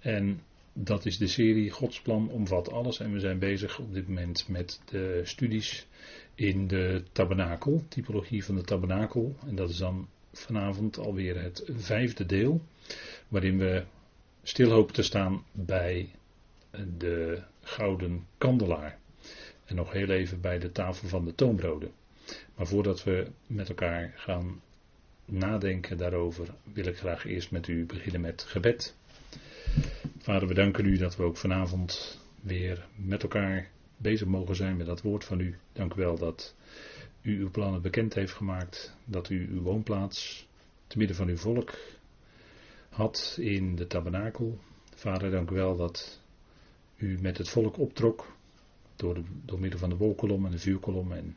En dat is de serie Gods plan omvat alles. En we zijn bezig op dit moment met de studies in de tabernakel, typologie van de tabernakel. En dat is dan vanavond alweer het vijfde deel, waarin we stil hopen te staan bij de gouden kandelaar. En nog heel even bij de tafel van de toonbroden. Maar voordat we met elkaar gaan nadenken daarover, wil ik graag eerst met u beginnen met gebed. Vader, we danken u dat we ook vanavond weer met elkaar bezig mogen zijn met dat woord van u. Dank u wel dat u uw plannen bekend heeft gemaakt, dat u uw woonplaats te midden van uw volk had in de tabernakel. Vader, dank u wel dat u met het volk optrok door, de, door middel van de wolkolom en de vuurkolom en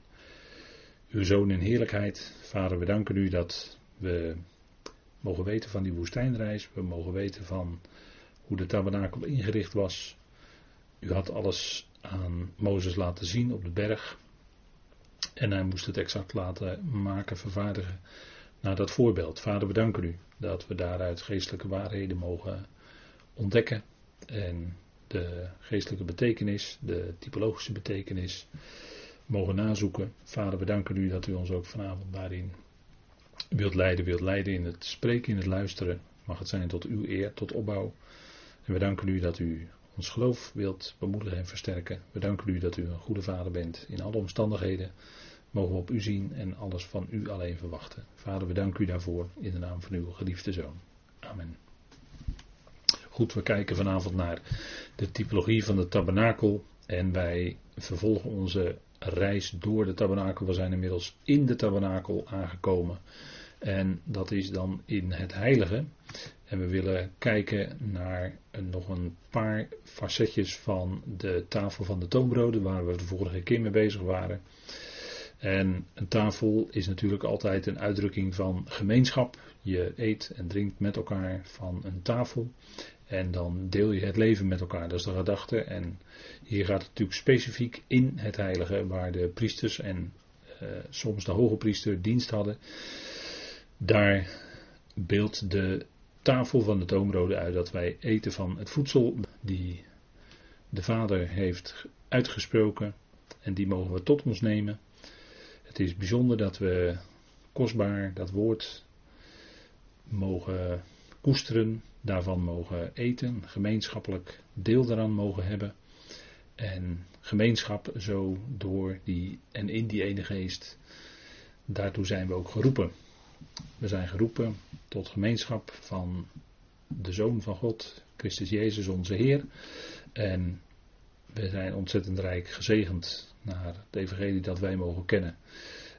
uw zoon in heerlijkheid. Vader, we danken u dat we mogen weten van die woestijnreis, we mogen weten van hoe de tabernakel ingericht was. U had alles aan Mozes laten zien op de berg. En hij moest het exact laten maken, vervaardigen naar dat voorbeeld. Vader, we danken u dat we daaruit geestelijke waarheden mogen ontdekken. En de geestelijke betekenis, de typologische betekenis mogen nazoeken. Vader, we danken u dat u ons ook vanavond daarin wilt leiden, wilt leiden in het spreken, in het luisteren. Mag het zijn tot uw eer, tot opbouw. En we danken u dat u ons geloof wilt bemoedigen en versterken. We danken u dat u een goede vader bent in alle omstandigheden. Mogen we op u zien en alles van u alleen verwachten. Vader, we danken u daarvoor in de naam van uw geliefde zoon. Amen. Goed, we kijken vanavond naar de typologie van de tabernakel. En wij vervolgen onze reis door de tabernakel. We zijn inmiddels in de tabernakel aangekomen. En dat is dan in het heilige. En we willen kijken naar nog een paar facetjes van de tafel van de toonbroden, waar we de vorige keer mee bezig waren. En een tafel is natuurlijk altijd een uitdrukking van gemeenschap. Je eet en drinkt met elkaar van een tafel. En dan deel je het leven met elkaar. Dat is de gedachte. En hier gaat het natuurlijk specifiek in het heilige, waar de priesters en uh, soms de hoge priester dienst hadden. Daar beeldt de tafel van de toomrode uit dat wij eten van het voedsel die de Vader heeft uitgesproken. En die mogen we tot ons nemen. Het is bijzonder dat we kostbaar dat woord mogen koesteren, daarvan mogen eten, gemeenschappelijk deel daaraan mogen hebben. En gemeenschap zo door die en in die ene geest, daartoe zijn we ook geroepen. We zijn geroepen tot gemeenschap van de Zoon van God, Christus Jezus onze Heer. En we zijn ontzettend rijk gezegend naar het evangelie dat wij mogen kennen.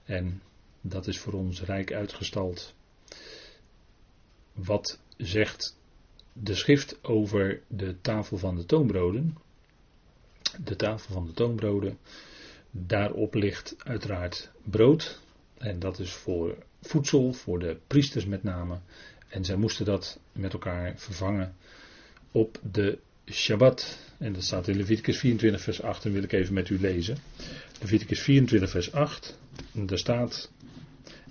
En dat is voor ons rijk uitgestald. Wat zegt de schrift over de tafel van de toonbroden? De tafel van de toonbroden. Daarop ligt uiteraard brood. En dat is voor voedsel, voor de priesters met name. En zij moesten dat met elkaar vervangen op de Shabbat. En dat staat in Leviticus 24, vers 8. En wil ik even met u lezen. Leviticus 24, vers 8. En daar staat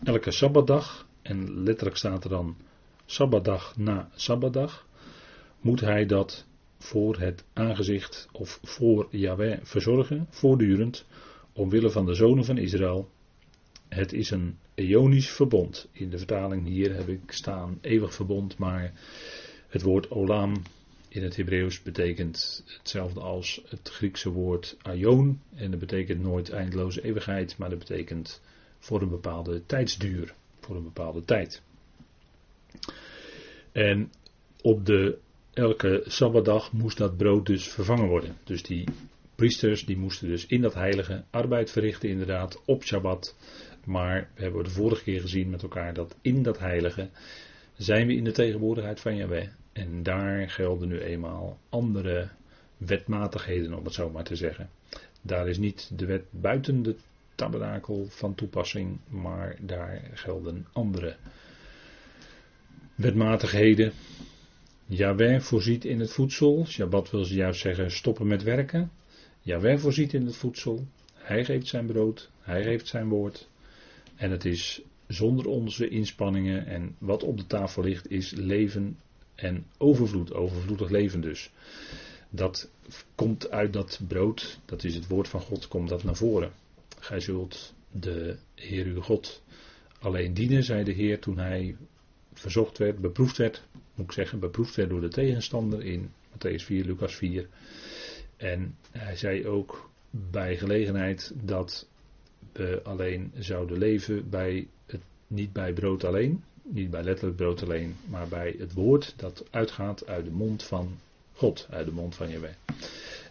elke Sabbatdag. En letterlijk staat er dan Sabbatdag na Sabbatdag. Moet hij dat voor het aangezicht of voor Yahweh verzorgen, voortdurend, omwille van de zonen van Israël. Het is een eonisch verbond. In de vertaling hier heb ik staan eeuwig verbond, maar het woord olam in het Hebreeuws betekent hetzelfde als het Griekse woord aion. En dat betekent nooit eindeloze eeuwigheid, maar dat betekent voor een bepaalde tijdsduur, voor een bepaalde tijd. En op de elke sabbatdag moest dat brood dus vervangen worden. Dus die priesters die moesten dus in dat heilige arbeid verrichten inderdaad op Shabbat. Maar we hebben de vorige keer gezien met elkaar dat in dat heilige zijn we in de tegenwoordigheid van Yahweh. En daar gelden nu eenmaal andere wetmatigheden, om het zo maar te zeggen. Daar is niet de wet buiten de tabernakel van toepassing, maar daar gelden andere wetmatigheden. Yahweh voorziet in het voedsel. Shabbat wil ze juist zeggen stoppen met werken. Yahweh voorziet in het voedsel. Hij geeft zijn brood. Hij geeft zijn woord. En het is zonder onze inspanningen en wat op de tafel ligt, is leven en overvloed, overvloedig leven dus. Dat komt uit dat brood, dat is het woord van God, komt dat naar voren. Gij zult de Heer uw God alleen dienen, zei de Heer toen hij verzocht werd, beproefd werd, moet ik zeggen, beproefd werd door de tegenstander in Matthäus 4, Lucas 4. En hij zei ook bij gelegenheid dat alleen zouden leven bij het, niet bij brood alleen, niet bij letterlijk brood alleen, maar bij het woord dat uitgaat uit de mond van God, uit de mond van Jehovah.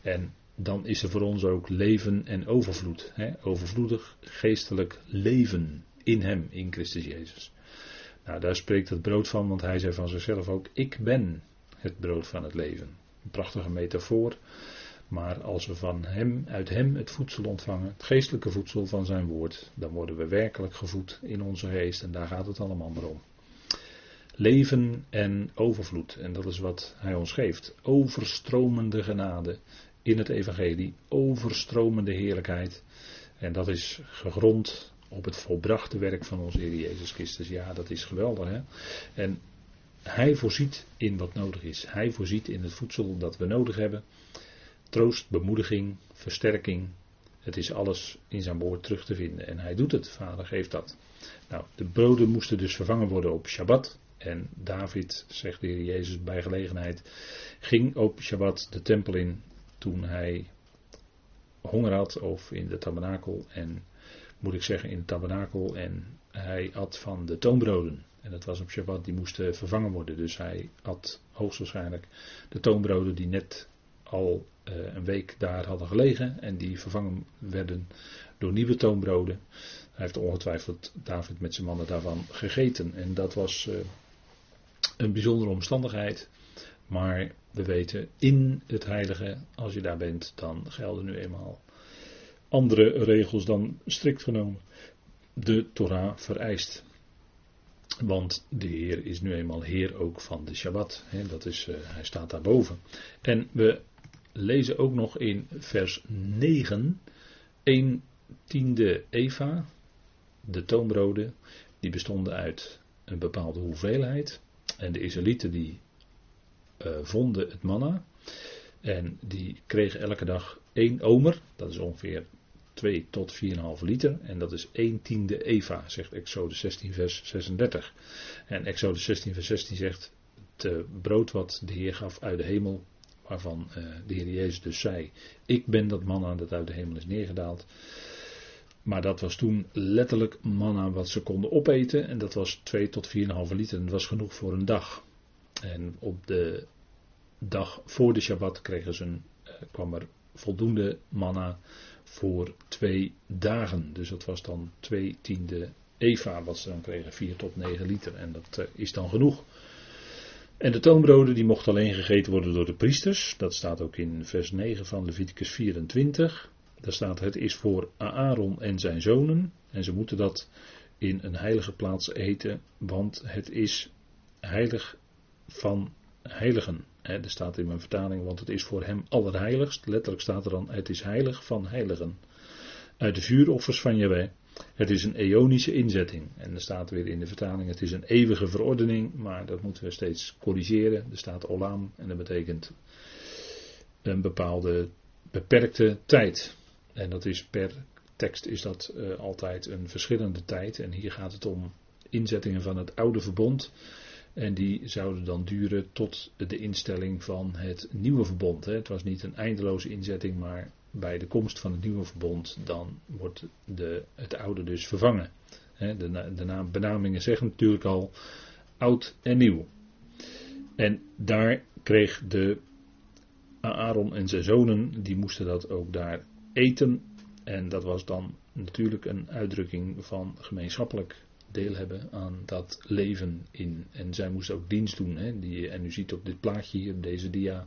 En dan is er voor ons ook leven en overvloed. Hè? Overvloedig geestelijk leven in Hem, in Christus Jezus. Nou, daar spreekt het brood van, want hij zei van zichzelf ook: Ik ben het brood van het leven. Een prachtige metafoor. Maar als we van hem, uit hem het voedsel ontvangen, het geestelijke voedsel van zijn woord, dan worden we werkelijk gevoed in onze geest en daar gaat het allemaal om. Leven en overvloed, en dat is wat hij ons geeft. Overstromende genade in het evangelie, overstromende heerlijkheid. En dat is gegrond op het volbrachte werk van onze Heer Jezus Christus. Ja, dat is geweldig hè. En hij voorziet in wat nodig is. Hij voorziet in het voedsel dat we nodig hebben. Troost, bemoediging, versterking. Het is alles in zijn woord terug te vinden. En hij doet het. Vader geeft dat. Nou, de broden moesten dus vervangen worden op Shabbat. En David, zegt de Heer Jezus bij gelegenheid, ging op Shabbat de tempel in toen hij honger had of in de tabernakel. En moet ik zeggen in de tabernakel. En hij at van de toonbroden. En dat was op Shabbat, die moesten vervangen worden. Dus hij at hoogstwaarschijnlijk de toonbroden die net al een week daar hadden gelegen. En die vervangen werden door nieuwe toonbroden. Hij heeft ongetwijfeld David met zijn mannen daarvan gegeten. En dat was uh, een bijzondere omstandigheid. Maar we weten in het heilige, als je daar bent, dan gelden nu eenmaal andere regels dan strikt genomen de Torah vereist. Want de Heer is nu eenmaal Heer ook van de Shabbat. dat is, uh, hij staat daarboven. En we lezen ook nog in vers 9. 1 tiende Eva, de toonbroden, die bestonden uit een bepaalde hoeveelheid. En de Israëlieten die uh, vonden het manna. En die kregen elke dag één omer, dat is ongeveer 2 tot 4,5 liter. En dat is 1 tiende Eva, zegt Exodus 16, vers 36. En Exodus 16, vers 16 zegt: Het eh, brood wat de Heer gaf uit de hemel, waarvan uh, de Heer Jezus dus zei: Ik ben dat manna dat uit de hemel is neergedaald. Maar dat was toen letterlijk manna wat ze konden opeten. En dat was 2 tot 4,5 liter. En dat was genoeg voor een dag. En op de dag voor de Shabbat kregen ze een, uh, kwam er voldoende manna voor twee dagen. Dus dat was dan twee tiende Eva wat ze dan kregen, 4 tot 9 liter. En dat uh, is dan genoeg. En de toonbroden die mochten alleen gegeten worden door de priesters. Dat staat ook in vers 9 van Leviticus 24. Daar staat het is voor Aaron en zijn zonen. En ze moeten dat in een heilige plaats eten, want het is heilig van heiligen. er staat in mijn vertaling, want het is voor hem allerheiligst. Letterlijk staat er dan, het is heilig van heiligen. Uit de vuuroffers van Jaweh. Het is een eonische inzetting. En er staat weer in de vertaling, het is een eeuwige verordening, maar dat moeten we steeds corrigeren. Er staat olam en dat betekent een bepaalde beperkte tijd. En dat is per tekst is dat uh, altijd een verschillende tijd. En hier gaat het om inzettingen van het oude verbond. En die zouden dan duren tot de instelling van het nieuwe verbond. Het was niet een eindeloze inzetting, maar bij de komst van het nieuwe verbond, dan wordt de, het oude dus vervangen. De, de naam, benamingen zeggen natuurlijk al oud en nieuw. En daar kreeg de Aaron en zijn zonen, die moesten dat ook daar eten. En dat was dan natuurlijk een uitdrukking van gemeenschappelijk deel hebben aan dat leven in. En zij moesten ook dienst doen. Hè? Die, en u ziet op dit plaatje hier, deze dia,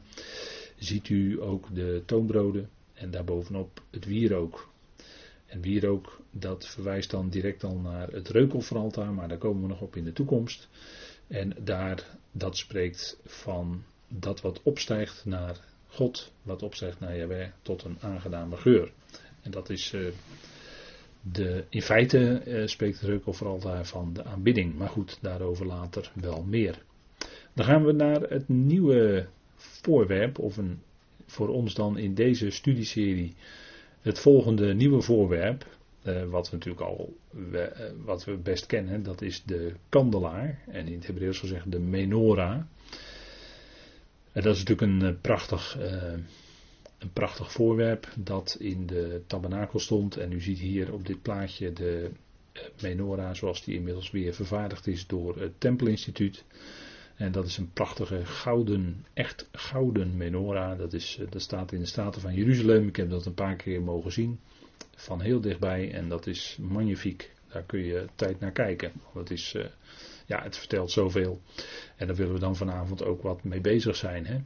ziet u ook de toonbroden en daarbovenop het wierook. En wierook, dat verwijst dan direct al naar het reukofferaltaar, maar daar komen we nog op in de toekomst. En daar, dat spreekt van dat wat opstijgt naar God, wat opstijgt naar Jahweh, tot een aangename geur. En dat is uh, de, in feite uh, spreekt het reukofferaltaar van de aanbidding. Maar goed, daarover later wel meer. Dan gaan we naar het nieuwe voorwerp, of een, voor ons dan in deze studieserie het volgende nieuwe voorwerp. Uh, wat we natuurlijk al we, uh, wat we best kennen, dat is de kandelaar. En in het Hebreeuws gezegd de menorah. En dat is natuurlijk een uh, prachtig, een prachtig voorwerp dat in de tabernakel stond. En u ziet hier op dit plaatje de menorah zoals die inmiddels weer vervaardigd is door het Tempelinstituut. En dat is een prachtige gouden, echt gouden menorah. Dat, is, dat staat in de Staten van Jeruzalem. Ik heb dat een paar keer mogen zien van heel dichtbij en dat is magnifiek. Daar kun je tijd naar kijken. Dat is, uh, ja, het vertelt zoveel. En daar willen we dan vanavond ook wat mee bezig zijn. Hè?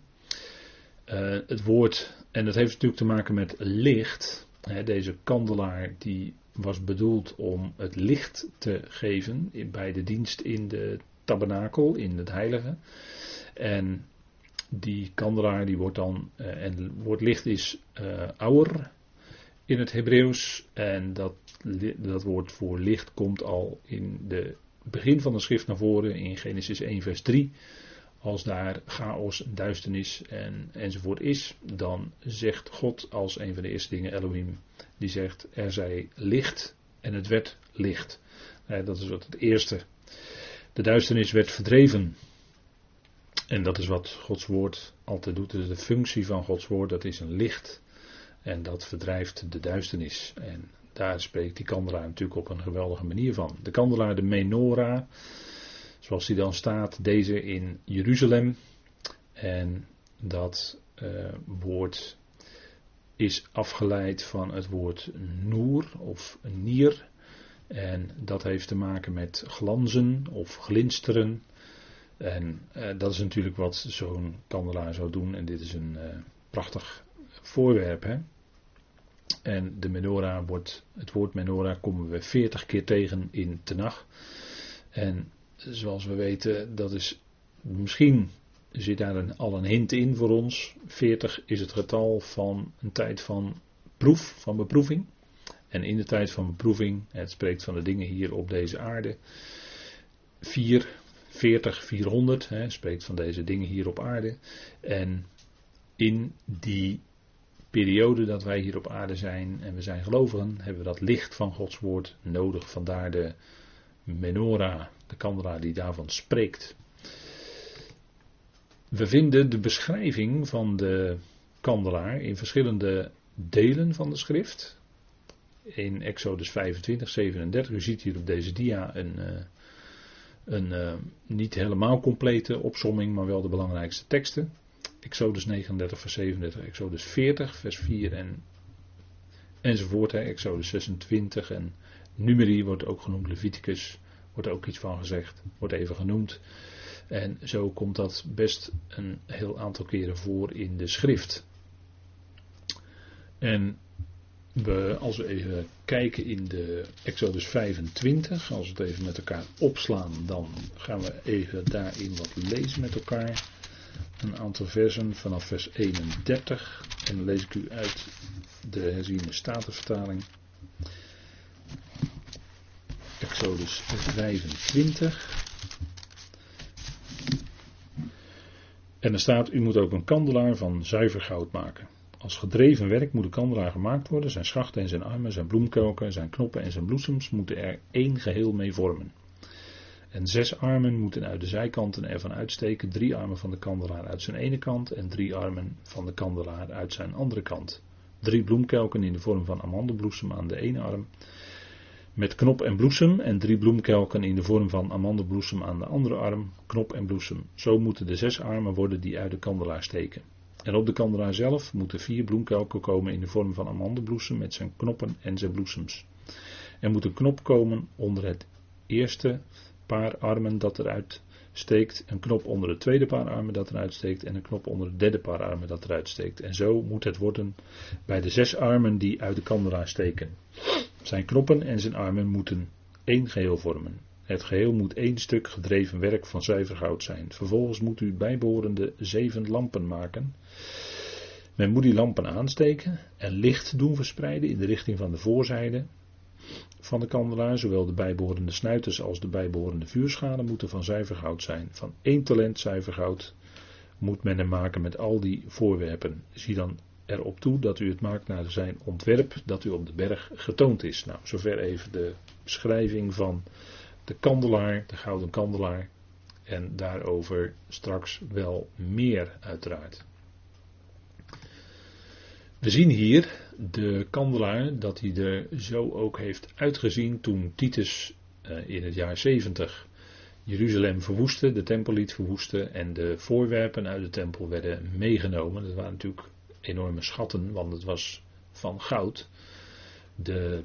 Uh, het woord, en dat heeft natuurlijk te maken met licht. Hè, deze kandelaar die was bedoeld om het licht te geven bij de dienst in de tabernakel, in het heilige. En die kandelaar die wordt dan, uh, en het woord licht is uh, ouwer, in het Hebreeuws. En dat, dat woord voor licht komt al in het begin van de schrift naar voren in Genesis 1 vers 3. Als daar chaos, duisternis en, enzovoort is, dan zegt God als een van de eerste dingen, Elohim, die zegt er zij licht en het werd licht. dat is wat het eerste. De duisternis werd verdreven. En dat is wat Gods woord altijd doet. Dus de functie van Gods woord, dat is een licht. En dat verdrijft de duisternis. En daar spreekt die kandelaar natuurlijk op een geweldige manier van. De kandelaar, de menorah, zoals die dan staat, deze in Jeruzalem. En dat uh, woord is afgeleid van het woord noer of nier. En dat heeft te maken met glanzen of glinsteren. En uh, dat is natuurlijk wat zo'n kandelaar zou doen. En dit is een uh, prachtig voorwerp. Hè? En de menorah wordt, het woord menorah komen we 40 keer tegen in Tenach. En zoals we weten, dat is misschien zit daar een, al een hint in voor ons. 40 is het getal van een tijd van proef, van beproeving. En in de tijd van beproeving, het spreekt van de dingen hier op deze aarde. 4, 40, 400, hè, spreekt van deze dingen hier op aarde. En in die periode dat wij hier op aarde zijn en we zijn gelovigen, hebben we dat licht van Gods woord nodig. Vandaar de menorah, de kandelaar die daarvan spreekt. We vinden de beschrijving van de kandelaar in verschillende delen van de schrift. In Exodus 25, 37, u ziet hier op deze dia een, eh, een uh, niet helemaal complete opsomming, maar wel de belangrijkste teksten. Exodus 39, vers 37, Exodus 40, vers 4 en, enzovoort. Hè. Exodus 26 en Numeri wordt ook genoemd, Leviticus wordt ook iets van gezegd, wordt even genoemd. En zo komt dat best een heel aantal keren voor in de schrift. En als we even kijken in de Exodus 25, als we het even met elkaar opslaan, dan gaan we even daarin wat lezen met elkaar een aantal versen vanaf vers 31. En dan lees ik u uit de herziene statenvertaling. Exodus 25. En er staat, u moet ook een kandelaar van zuiver goud maken. Als gedreven werk moet de kandelaar gemaakt worden. Zijn schachten en zijn armen, zijn bloemkelken, zijn knoppen en zijn bloesems moeten er één geheel mee vormen. En zes armen moeten uit de zijkanten ervan uitsteken. Drie armen van de kandelaar uit zijn ene kant en drie armen van de kandelaar uit zijn andere kant. Drie bloemkelken in de vorm van amandelbloesem aan de ene arm. Met knop en bloesem en drie bloemkelken in de vorm van amandelbloesem aan de andere arm. Knop en bloesem. Zo moeten de zes armen worden die uit de kandelaar steken. En op de kandelaar zelf moeten vier bloemkelken komen in de vorm van amandelbloesem met zijn knoppen en zijn bloesems. Er moet een knop komen onder het eerste paar armen dat eruit steekt, een knop onder het tweede paar armen dat eruit steekt en een knop onder het derde paar armen dat eruit steekt. En zo moet het worden bij de zes armen die uit de kandelaar steken. Zijn knoppen en zijn armen moeten één geheel vormen. Het geheel moet één stuk gedreven werk van zuiver goud zijn. Vervolgens moet u bijbehorende zeven lampen maken. Men moet die lampen aansteken en licht doen verspreiden in de richting van de voorzijde van de kandelaar, zowel de bijbehorende snuiters als de bijbehorende vuurschalen, moeten van zuiver goud zijn. Van één talent zuiver goud moet men hem maken met al die voorwerpen. Zie dan erop toe dat u het maakt naar zijn ontwerp dat u op de berg getoond is. Nou, zover even de beschrijving van de kandelaar, de gouden kandelaar. En daarover straks wel meer uiteraard. We zien hier de kandelaar dat hij er zo ook heeft uitgezien toen Titus eh, in het jaar 70 Jeruzalem verwoestte, de tempel liet verwoesten en de voorwerpen uit de tempel werden meegenomen. Dat waren natuurlijk enorme schatten, want het was van goud. De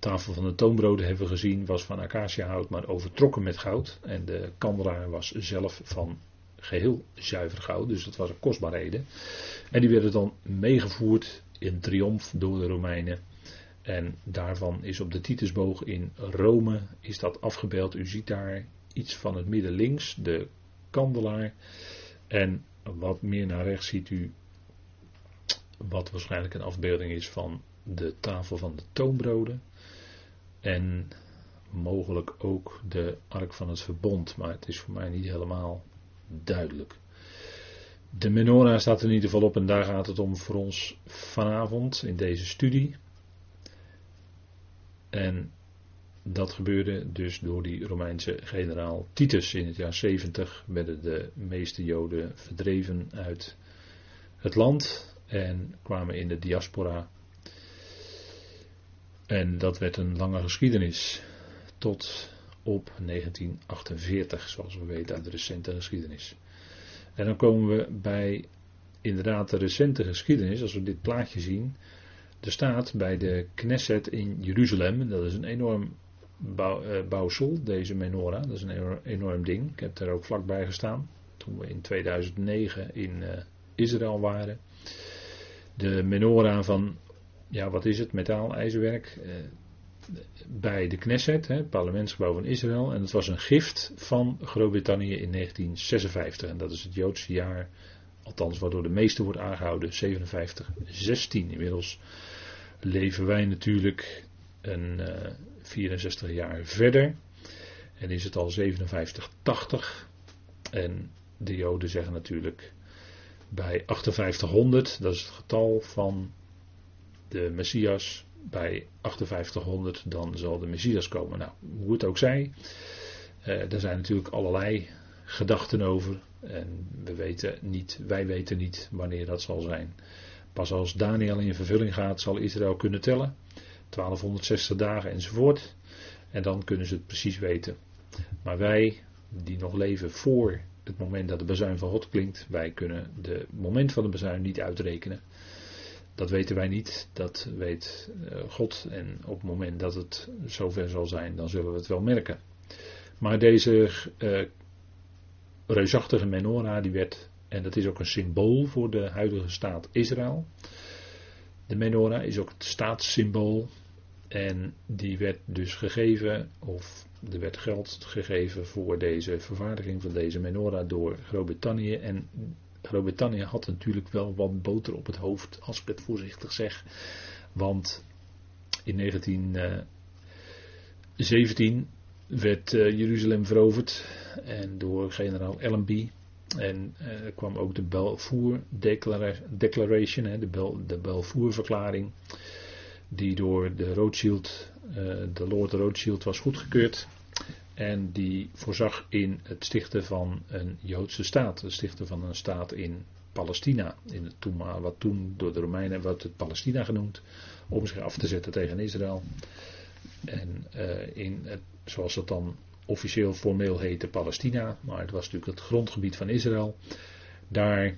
tafel van de toonbroden hebben we gezien, was van acaciahout, maar overtrokken met goud. En de kandelaar was zelf van geheel zuiver goud, dus dat was een kostbaarheden. En die werden dan meegevoerd in triomf door de Romeinen. En daarvan is op de Titusboog in Rome is dat afgebeeld. U ziet daar iets van het midden links, de kandelaar. En wat meer naar rechts ziet u wat waarschijnlijk een afbeelding is van de tafel van de toonbroden. En mogelijk ook de ark van het verbond, maar het is voor mij niet helemaal duidelijk. De menorah staat er in ieder geval op en daar gaat het om voor ons vanavond in deze studie. En dat gebeurde dus door die Romeinse generaal Titus. In het jaar 70 werden de meeste Joden verdreven uit het land en kwamen in de diaspora. En dat werd een lange geschiedenis tot op 1948, zoals we weten uit de recente geschiedenis. En dan komen we bij inderdaad de recente geschiedenis, als we dit plaatje zien. Er staat bij de Knesset in Jeruzalem, dat is een enorm bouw, uh, bouwsel, deze menorah, dat is een enorm, ding. Ik heb daar ook vlakbij gestaan, toen we in 2009 in uh, Israël waren. De menorah van, ja wat is het, metaal, ijzerwerk, uh, bij de Knesset, het parlementsgebouw van Israël. En het was een gift van Groot-Brittannië in 1956. En dat is het Joodse jaar, althans waardoor de meeste wordt aangehouden, 57-16. Inmiddels leven wij natuurlijk een uh, eh, 64 jaar verder. En is het al 57-80. En de Joden zeggen natuurlijk bij 5800, dat is het getal van de Messias, bij 5800 dan zal de Messias komen. Nou, hoe het ook zij, uh, er zijn natuurlijk allerlei gedachten over. En we weten niet, wij weten niet wanneer dat zal zijn. Pas als Daniel in vervulling gaat, zal Israël kunnen tellen. 1260 dagen enzovoort. En dan kunnen ze het precies weten. Maar wij, die nog leven voor het moment dat de bezuin van God klinkt, wij kunnen de moment van de bezuin niet uitrekenen. Dat weten wij niet, dat weet eh, God. En op het moment dat het zover zal zijn, dan zullen we het wel merken. Maar deze uh, reusachtige menorah, die werd, en dat is ook een symbool voor de huidige staat Israël. De menorah is ook het staatssymbool. En die werd dus gegeven, of er werd geld gegeven voor deze vervaardiging van deze menorah door Groot-Brittannië. En Groot-Brittannië had natuurlijk wel wat boter op het hoofd, als ik het voorzichtig zeg. Want in 1917 eh, werd uh, Jeruzalem veroverd en door generaal Allenby. En uh, er kwam ook de Balfour Declaration, de, Balfour verklaring, die door de Rothschild, de Lord Rothschild was goedgekeurd. En die voorzag in het stichten van een Joodse staat. Het stichten van een staat in Palestina. In het toen, wat toen door de Romeinen werd het Palestina genoemd. Om zich af te zetten tegen Israël. En uh, in het, zoals het dan officieel formeel heette Palestina. Maar het was natuurlijk het grondgebied van Israël. Daar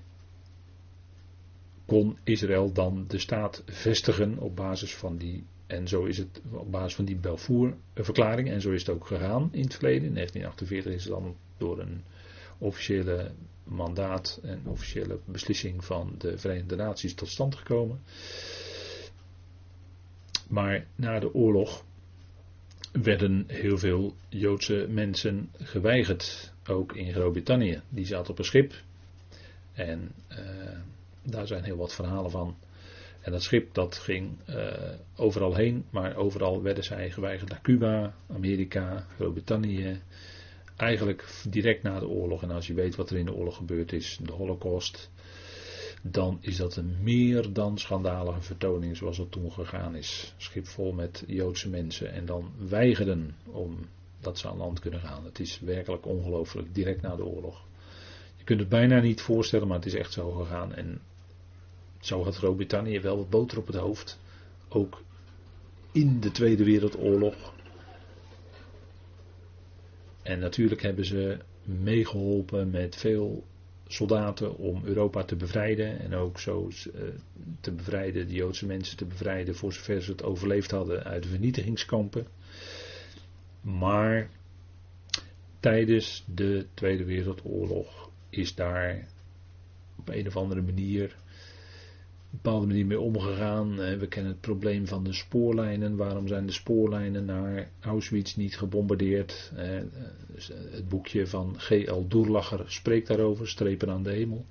kon Israël dan de staat vestigen op basis van die en zo is het op basis van die Belfour-verklaring, en zo is het ook gegaan in het verleden. In 1948 is het dan door een officiële mandaat en officiële beslissing van de Verenigde Naties tot stand gekomen. Maar na de oorlog werden heel veel Joodse mensen geweigerd, ook in Groot-Brittannië. Die zaten op een schip en uh, daar zijn heel wat verhalen van. En dat schip dat ging uh, overal heen, maar overal werden zij geweigerd naar Cuba, Amerika, Groot-Brittannië. Eigenlijk direct na de oorlog. En als je weet wat er in de oorlog gebeurd is, de Holocaust, dan is dat een meer dan schandalige vertoning zoals het toen gegaan is. Schip vol met Joodse mensen en dan weigerden om dat ze aan land kunnen gaan. Het is werkelijk ongelooflijk, direct na de oorlog. Je kunt het bijna niet voorstellen, maar het is echt zo gegaan. En zo had Groot-Brittannië wel wat boter op het hoofd. Ook in de Tweede Wereldoorlog. En natuurlijk hebben ze meegeholpen met veel soldaten om Europa te bevrijden. En ook zo eh, te bevrijden, de Joodse mensen te bevrijden, voor zover ze het overleefd hadden uit de vernietigingskampen. Maar tijdens de Tweede Wereldoorlog is daar op een of andere manier bepaalde manier mee omgegaan. We kennen het probleem van de spoorlijnen. Waarom zijn de spoorlijnen naar Auschwitz niet gebombardeerd? Dus, eh, het boekje van G.L. Doerlacher spreekt daarover, Strepen aan de hemel.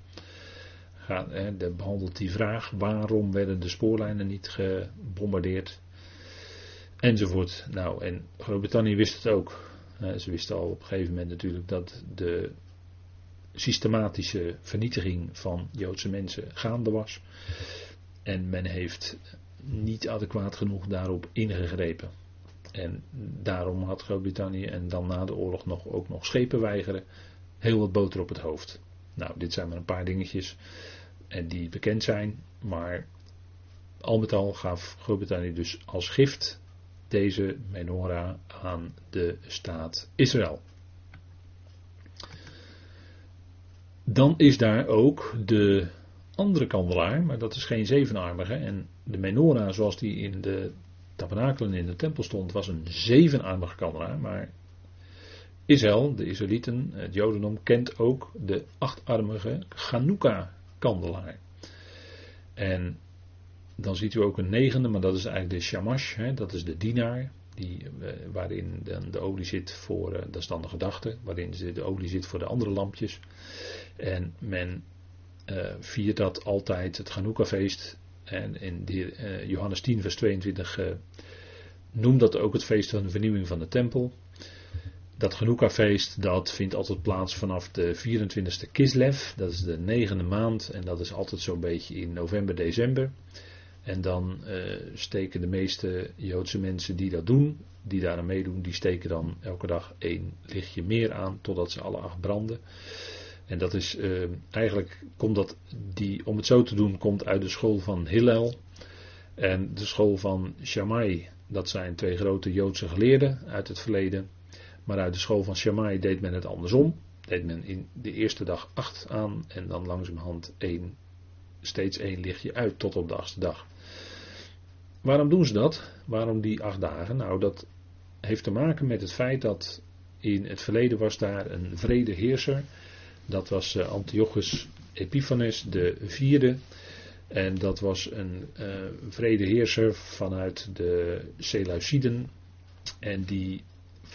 Gaat, behandelt die vraag, waarom werden de spoorlijnen niet gebombardeerd? Enzovoort. Nou, en Groot-Brittannië wist het ook. Ze wisten al op een gegeven moment natuurlijk dat de systematische vernietiging van Joodse mensen gaande was. En men heeft niet adequaat genoeg daarop ingegrepen. En daarom had Groot-Brittannië en dan na de oorlog nog, ook nog schepen weigeren. Heel wat boter op het hoofd. Nou, dit zijn maar een paar dingetjes en die bekend zijn. Maar al met al gaf Groot-Brittannië dus als gift deze menorah aan de staat Israël. Dan is daar ook de andere kandelaar, maar dat is geen zevenarmige. En de menorah zoals die in de tabernakelen in de tempel stond, was een zevenarmige kandelaar. Maar Israël, de Israëlieten, het Jodendom, kent ook de achtarmige Chanukka-kandelaar. En dan ziet u ook een negende, maar dat is eigenlijk de shamash, hè, dat is de dienaar. Eh, waarin de, olie zit voor, eh, dat is dan de waarin de olie zit voor de andere lampjes. En men uh, viert dat altijd, het Chanukka-feest. En in Johannes 10, vers 22 uh, noemt dat ook het feest van de vernieuwing van de tempel. Dat Chanukka-feest dat vindt altijd plaats vanaf de 24e Kislev, dat is de negende maand en dat is altijd zo'n beetje in november, december. En dan uh, steken de meeste Joodse mensen die dat doen, die daar aan meedoen, die steken dan elke dag één lichtje meer aan, totdat ze alle acht branden. En dat is uh, eigenlijk, komt dat, die, om het zo te doen, komt uit de school van Hillel en de school van Shammai. Dat zijn twee grote Joodse geleerden uit het verleden. Maar uit de school van Shammai deed men het andersom. Deed men in de eerste dag acht aan en dan langzamerhand één, steeds één lichtje uit tot op de achtste dag. Waarom doen ze dat? Waarom die acht dagen? Nou, dat heeft te maken met het feit dat in het verleden was daar een vrede heerser. Dat was uh, Antiochus Epiphanes de vierde. En dat was een uh, vrede heerser vanuit de Seleuciden. En die,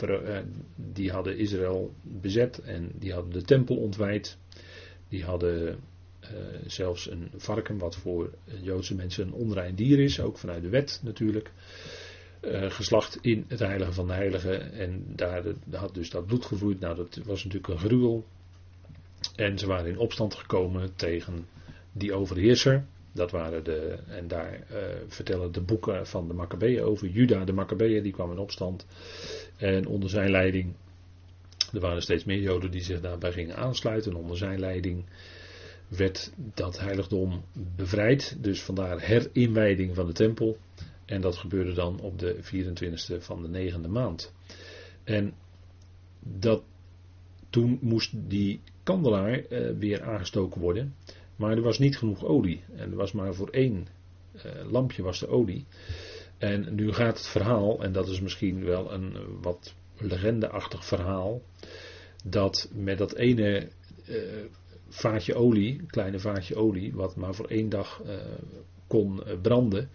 uh, die hadden Israël bezet en die hadden de tempel ontwijd. Die hadden zelfs een varken, wat voor Joodse mensen een onrein dier is, ook vanuit de wet natuurlijk. Uh, geslacht in het heilige van de heiligen. En daar had dus dat bloed gevloeid. Nou, dat was natuurlijk een gruwel. En ze waren in opstand gekomen tegen die overheerser. Dat waren de, en daar vertellen de boeken van de Maccabeeën over. Juda de Maccabeeën, die kwam in opstand. En onder zijn leiding, er waren steeds meer Joden die zich daarbij gingen aansluiten. Onder zijn leiding werd dat heiligdom bevrijd. Dus vandaar herinwijding van de tempel. En dat gebeurde dan op de 24e van de negende maand. En dat, toen moest die kandelaar uh, weer aangestoken worden. Maar er was niet genoeg olie. En er was maar voor één uh, lampje was de olie. En nu gaat het verhaal, en dat is misschien wel een wat legendeachtig verhaal. Dat met dat ene uh, vaatje olie, een kleine vaatje olie, wat maar voor één dag uh, kon uh, branden,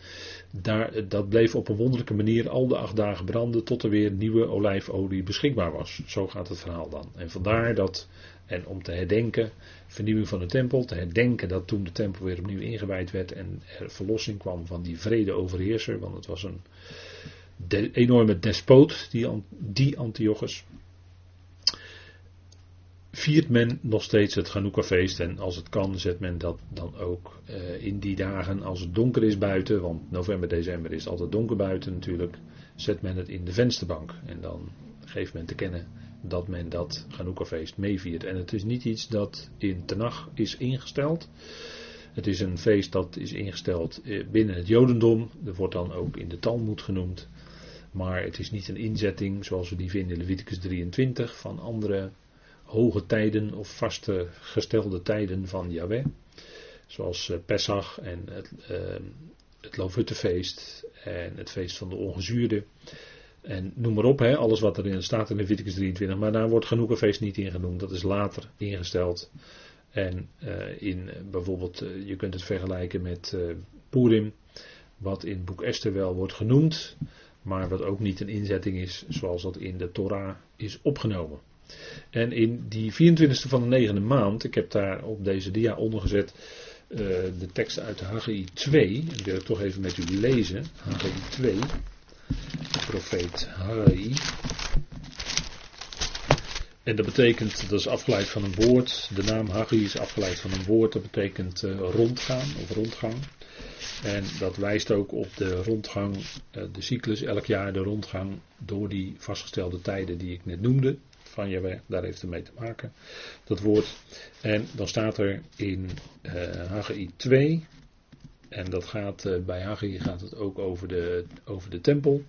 daar, dat bleef op een wonderlijke manier al de acht dagen branden tot er weer nieuwe olijfolie beschikbaar was. Zo gaat het verhaal dan. En vandaar dat En om te herdenken, vernieuwing van de tempel, te herdenken dat toen de tempel weer opnieuw ingewijd werd en er verlossing kwam van die vrede overheerser, want het was een enorme despoot, die, die Antiochus viert men nog steeds het Chanukka-feest. En als het kan, zet men dat dan ook uh, in die dagen als het donker is buiten. Want november, december is altijd donker buiten natuurlijk. Zet men het in de vensterbank. En dan geeft men te kennen dat men dat Chanukka-feest meeviert. En het is niet iets dat in Tenach is ingesteld. Het is een feest dat is ingesteld eh, binnen het Jodendom. Er wordt dan ook in de Talmud genoemd. Maar het is niet een inzetting zoals we die vinden in Leviticus 23 van andere hoge tijden of vaste gestelde tijden van Yahweh. Zoals uh, Pesach en het, uh, het en het feest van de ongezuurde. En noem maar op, hè, alles wat erin staat in Leviticus 23. Maar daar wordt genoeg een feest niet in genoemd. Dat is later ingesteld. En uh, in bijvoorbeeld, je kunt het vergelijken met Purim. Wat in boek Esther wel wordt genoemd. Maar wat ook niet een inzetting is zoals dat in de Torah is opgenomen. En in die 24e van de negende maand, ik heb daar op deze dia ondergezet uh, de tekst uit de Haggai 2. Die wil ik toch even met u lezen. Haggai 2. De profeet Haggai. En dat betekent, dat is afgeleid van een woord. De naam Haggai is afgeleid van een woord. Dat betekent uh, rondgaan of rondgang. En dat wijst ook op de rondgang, uh, de cyclus, elk jaar de rondgang door die vastgestelde tijden die ik net noemde van Jaweh, daar heeft het mee te maken, dat woord. En dan staat er in uh, Haggai 2, en dat gaat, uh, bij Haggai gaat het ook over de, over de tempel.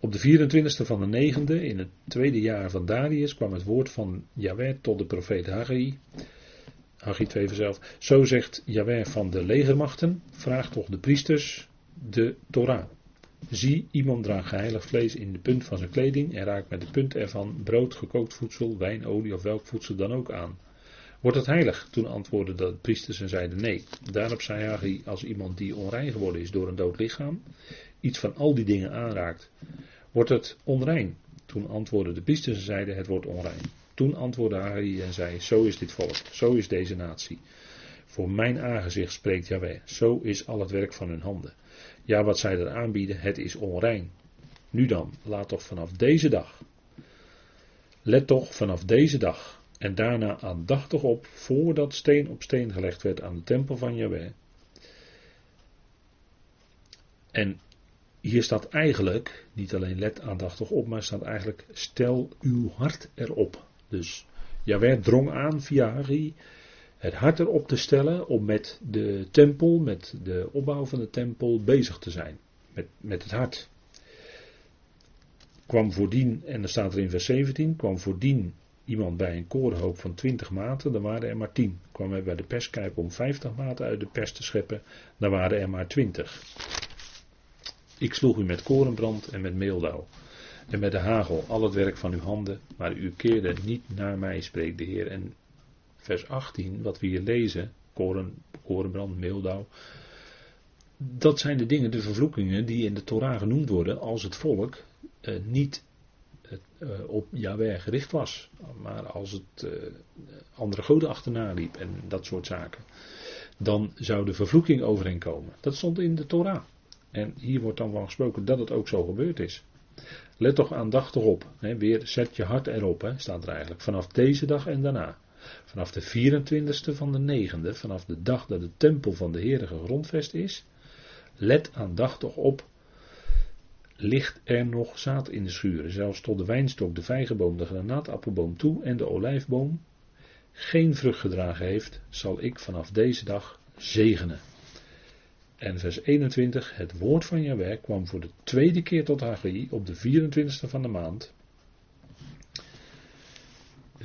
Op de 24e van de 9e, in het tweede jaar van Darius, kwam het woord van Jaweh tot de profeet Haggai. Haggai 2 vanzelf. Zo zegt Jaweh van de legermachten, vraag toch de priesters de Torah. Zie, iemand draagt geheiligd vlees in de punt van zijn kleding en raakt met de punt ervan brood, gekookt voedsel, wijn, olie of welk voedsel dan ook aan. Wordt het heilig? Toen antwoordden de priesters en zeiden nee. Daarop zei Hagi, als iemand die onrein geworden is door een dood lichaam, iets van al die dingen aanraakt, wordt het onrein? Toen antwoordden de priesters en zeiden het wordt onrein. Toen antwoordde Hagi en zei, zo is dit volk, zo is deze natie. Voor mijn aangezicht spreekt Jaweh, zo is al het werk van hun handen. Ja, wat zij er aanbieden, het is onrein. Nu dan, laat toch vanaf deze dag. Let toch vanaf deze dag. En daarna aandachtig op, voordat steen op steen gelegd werd aan de tempel van Yahweh. En hier staat eigenlijk, niet alleen let aandachtig op, maar staat eigenlijk stel uw hart erop. Dus Yahweh drong aan via Hari het hart erop te stellen om met de tempel, met de opbouw van de tempel bezig te zijn. Met, met het hart. Kwam voordien, en dan staat er in vers 17, kwam voordien iemand bij een korenhoop van 20 maten, dan waren er maar 10. Kwam hij bij de perskijp om 50 maten uit de pers te scheppen, dan waren er maar 20. Ik sloeg u met korenbrand en met meeldauw. En met de hagel al het werk van uw handen, maar u keerde niet naar mij, spreekt de Heer. En vers 18, wat we hier lezen, koren, korenbrand, meeldauw. Dat zijn de dingen, de vervloekingen die in de Torah genoemd worden als het volk eh, niet uh, op Yahweh gericht was, maar als het uh, andere goden achterna liep en dat soort zaken. Dan zou de vervloeking overheen komen. Dat stond in de Torah. En hier wordt dan van gesproken dat het ook zo gebeurd is. Let toch aandachtig op. Hè, weer zet je hart erop, hè, staat er eigenlijk. Vanaf deze dag en daarna. Vanaf de 24ste van de 9e, vanaf de dag dat de tempel van de Heer gegrondvest is, let aandachtig op, ligt er nog zaad in de schuren, zelfs tot de wijnstok, de vijgenboom, de granaatappelboom toe en de olijfboom geen vrucht gedragen heeft, zal ik vanaf deze dag zegenen. En vers 21, het woord van Jahweh kwam voor de tweede keer tot Haggai op de 24ste van de maand.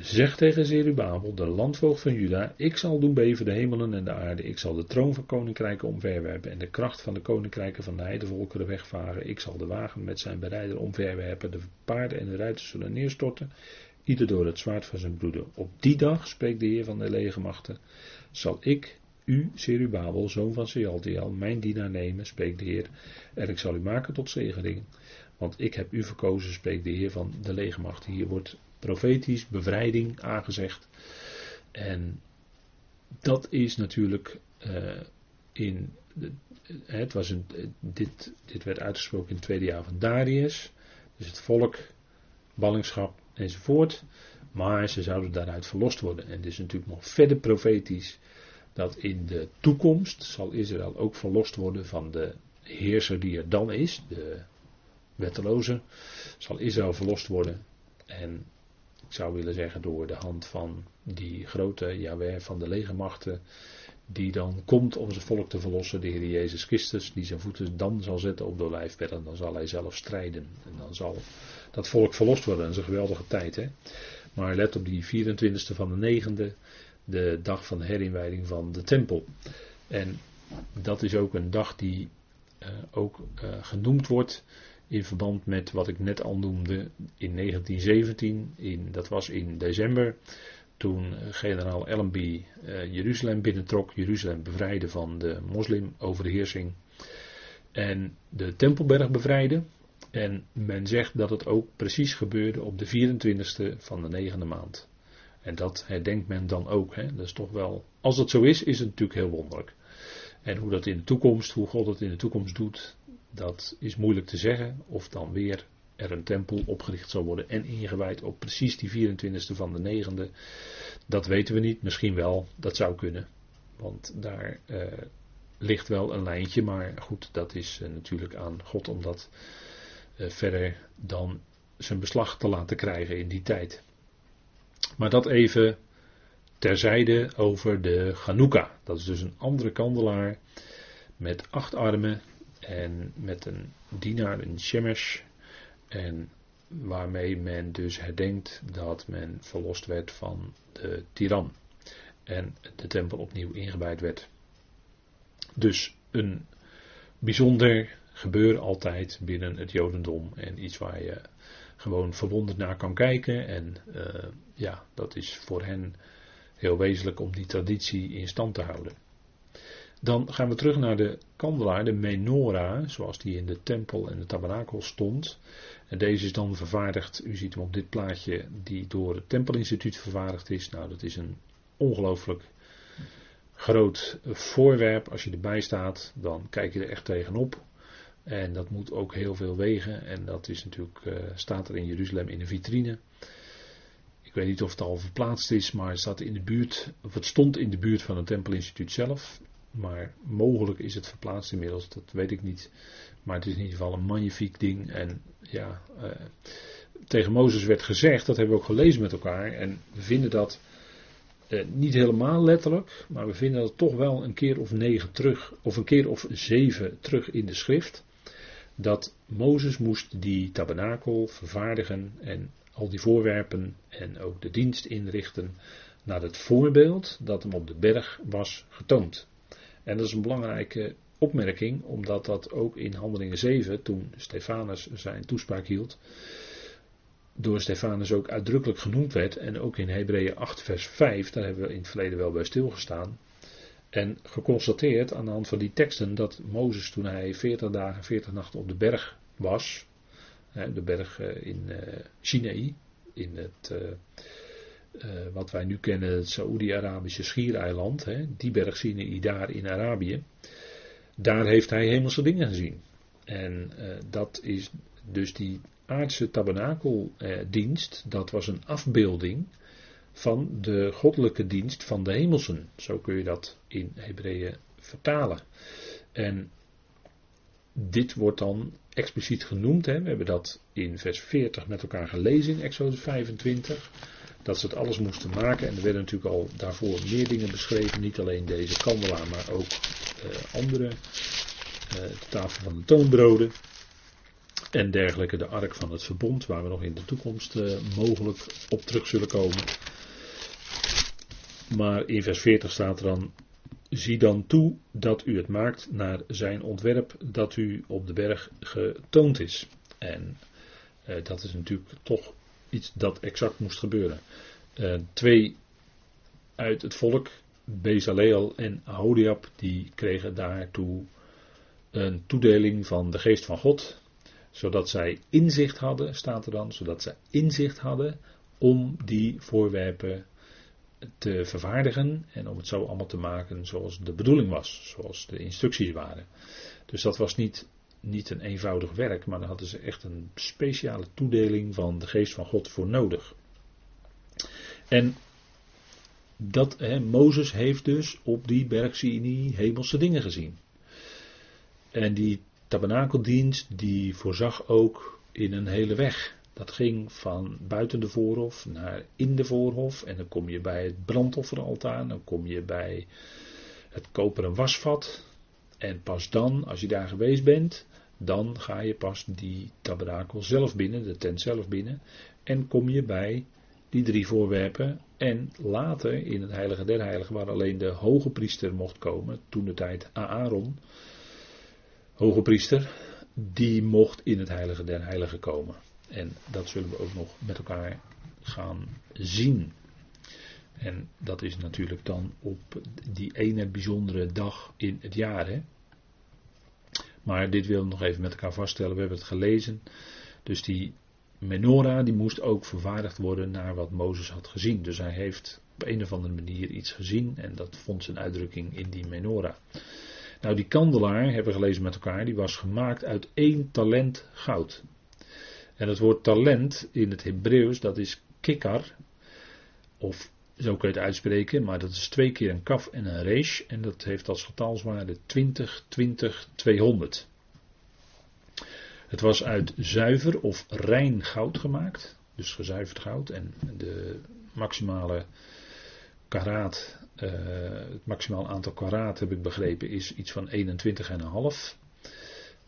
Zeg tegen Zerubabel, de landvoogd van Juda, ik zal doen beven de hemelen en de aarde, ik zal de troon van koninkrijken omverwerpen en de kracht van de koninkrijken van de heidevolkeren wegvaren, ik zal de wagen met zijn berijder omverwerpen, de paarden en de ruiters zullen neerstorten, ieder door het zwaard van zijn broeder. Op die dag, spreekt de Heer van de legermachten, zal ik u, Zerubabel, zoon van Sealtiel, mijn dienaar nemen, spreekt de Heer, en ik zal u maken tot zegening, want ik heb u verkozen, spreekt de Heer van de legermachten. Hier wordt profetisch bevrijding aangezegd. En dat is natuurlijk uh, in. De, het was een, dit, dit werd uitgesproken in het tweede jaar van Darius. Dus het volk, ballingschap enzovoort. Maar ze zouden daaruit verlost worden. En het is natuurlijk nog verder profetisch dat in de toekomst zal Israël ook verlost worden van de heerser die er dan is, de wetteloze. Zal Israël verlost worden. En ik zou willen zeggen door de hand van die grote Jahweh van de legermachten. Die dan komt om zijn volk te verlossen, de Heer Jezus Christus, die zijn voeten dan zal zetten op de olijfberg. Dan zal hij zelf strijden. En dan zal dat volk verlost worden. Dat is een geweldige tijd. Hè? Maar let op die 24e van de 9e, de dag van de herinwijding van de tempel. En dat is ook een dag die uh, ook uh, genoemd wordt in verband met wat ik net al noemde in 1917, in, dat was in december, toen generaal Allenby uh, Jeruzalem binnentrok, Jeruzalem bevrijdde van de moslimoverheersing en de Tempelberg bevrijdde. En men zegt dat het ook precies gebeurde op de 24e van de negende maand. En dat herdenkt men dan ook. Hè? Dat is toch wel, als dat zo is, is het natuurlijk heel wonderlijk. En hoe dat in de toekomst, hoe God het in de toekomst doet, dat is moeilijk te zeggen. Of dan weer er een tempel opgericht zal worden en ingewijd op precies die 24e van de negende. Dat weten we niet, misschien wel, dat zou kunnen. Want daar uh, ligt wel een lijntje, maar goed, dat is uh, natuurlijk aan God om dat uh, verder dan zijn beslag te laten krijgen in die tijd. Maar dat even terzijde over de Chanukka. Dat is dus een andere kandelaar met acht armen en met een dienaar, een shemesh. En waarmee men dus herdenkt dat men verlost werd van de tiran. En de tempel opnieuw ingewijd werd. Dus een bijzonder gebeuren altijd binnen het Jodendom. En iets waar je gewoon verwonderd naar kan kijken. En uh, ja, dat is voor hen heel wezenlijk om die traditie in stand te houden. Dan gaan we terug naar de kandelaar, de menorah, zoals die in de tempel en de tabernakel stond. En deze is dan vervaardigd, u ziet hem op dit plaatje, die door het Tempelinstituut vervaardigd is. Nou, dat is een ongelooflijk groot voorwerp. Als je erbij staat, dan kijk je er echt tegenop. En dat moet ook heel veel wegen. En dat is natuurlijk, uh, staat er in Jeruzalem in de vitrine. Ik weet niet of het al verplaatst is, maar het, staat in de buurt, of het stond in de buurt van het Tempelinstituut zelf. Maar mogelijk is het verplaatst inmiddels, dat weet ik niet. Maar het is in ieder geval een magnifiek ding. En ja, uh, tegen Mozes werd gezegd, dat hebben we ook gelezen met elkaar. En we vinden dat uh, niet helemaal letterlijk, maar we vinden dat toch wel een keer of negen terug, of een keer of zeven terug in de schrift. Dat Mozes moest die tabernakel vervaardigen en al die voorwerpen en ook de dienst inrichten naar het voorbeeld dat hem op de berg was getoond. En dat is een belangrijke opmerking, omdat dat ook in Handelingen 7, toen Stefanus zijn toespraak hield, door Stefanus ook uitdrukkelijk genoemd werd. En ook in Hebreeën 8, vers 5, daar hebben we in het verleden wel bij stilgestaan. En geconstateerd aan de hand van die teksten dat Mozes toen hij 40 dagen, 40 nachten op de berg was, de berg eh, in eh, Sinaï, in het, eh, wat wij nu kennen, het Saoedi-Arabische schiereiland, die berg Sinaï daar in Arabië, daar heeft hij hemelse dingen gezien. En dat is dus die aardse tabernakeldienst, dat was een afbeelding van de goddelijke dienst van de hemelsen. Zo kun je dat in Hebreeën vertalen. En dit wordt dan expliciet genoemd. Hè. We hebben dat in vers 40 met elkaar gelezen in Exodus 25. Dat ze het alles moesten maken. En er werden natuurlijk al daarvoor meer dingen beschreven. Niet alleen deze kandelaar, maar ook uh, andere. Uh, de tafel van de toonbroden. En dergelijke, de ark van het verbond, waar we nog in de toekomst uh, mogelijk op terug zullen komen. Maar in vers 40 staat er dan: Zie dan toe dat u het maakt naar zijn ontwerp dat u op de berg getoond is. En eh, dat is natuurlijk toch iets dat exact moest gebeuren. Uh, twee uit het volk, Bezaleel en Ahodiab, die kregen daartoe een toedeling van de geest van God. Zodat zij inzicht hadden, staat er dan, zodat zij inzicht hadden om die voorwerpen te vervaardigen en om het zo allemaal te maken zoals de bedoeling was, zoals de instructies waren. Dus dat was niet, niet een eenvoudig werk, maar daar hadden ze echt een speciale toedeling van de geest van God voor nodig. En dat, hè, Mozes heeft dus op die berg Sinai hemelse dingen gezien. En die tabernakeldienst die voorzag ook in een hele weg. Dat ging van buiten de voorhof naar in de voorhof. En dan kom je bij het brandofferaltaar. Dan kom je bij het koperen wasvat. En pas dan, als je daar geweest bent, dan ga je pas die tabernakel zelf binnen, de tent zelf binnen. En kom je bij die drie voorwerpen. En later in het heilige der heiligen, waar alleen de hoge priester mocht komen, toen de tijd Aaron, hoge priester, die mocht in het heilige der heiligen komen. En dat zullen we ook nog met elkaar gaan zien. En dat is natuurlijk dan op die ene bijzondere dag in het jaar. Hè? Maar dit willen we nog even met elkaar vaststellen. We hebben het gelezen. Dus die menorah die moest ook vervaardigd worden naar wat Mozes had gezien. Dus hij heeft op een of andere manier iets gezien en dat vond zijn uitdrukking in die menorah. Nou, die kandelaar, hebben we gelezen met elkaar, die was gemaakt uit één talent goud. En het woord talent in het Hebreeuws, dat is kikar, of zo kun je het uitspreken, maar dat is twee keer een kaf en een resh, en dat heeft als getalswaarde 20, 20, 200. Het was uit zuiver of rein goud gemaakt, dus gezuiverd goud, en de maximale karaat, uh, het maximaal aantal karaat heb ik begrepen, is iets van 21,5.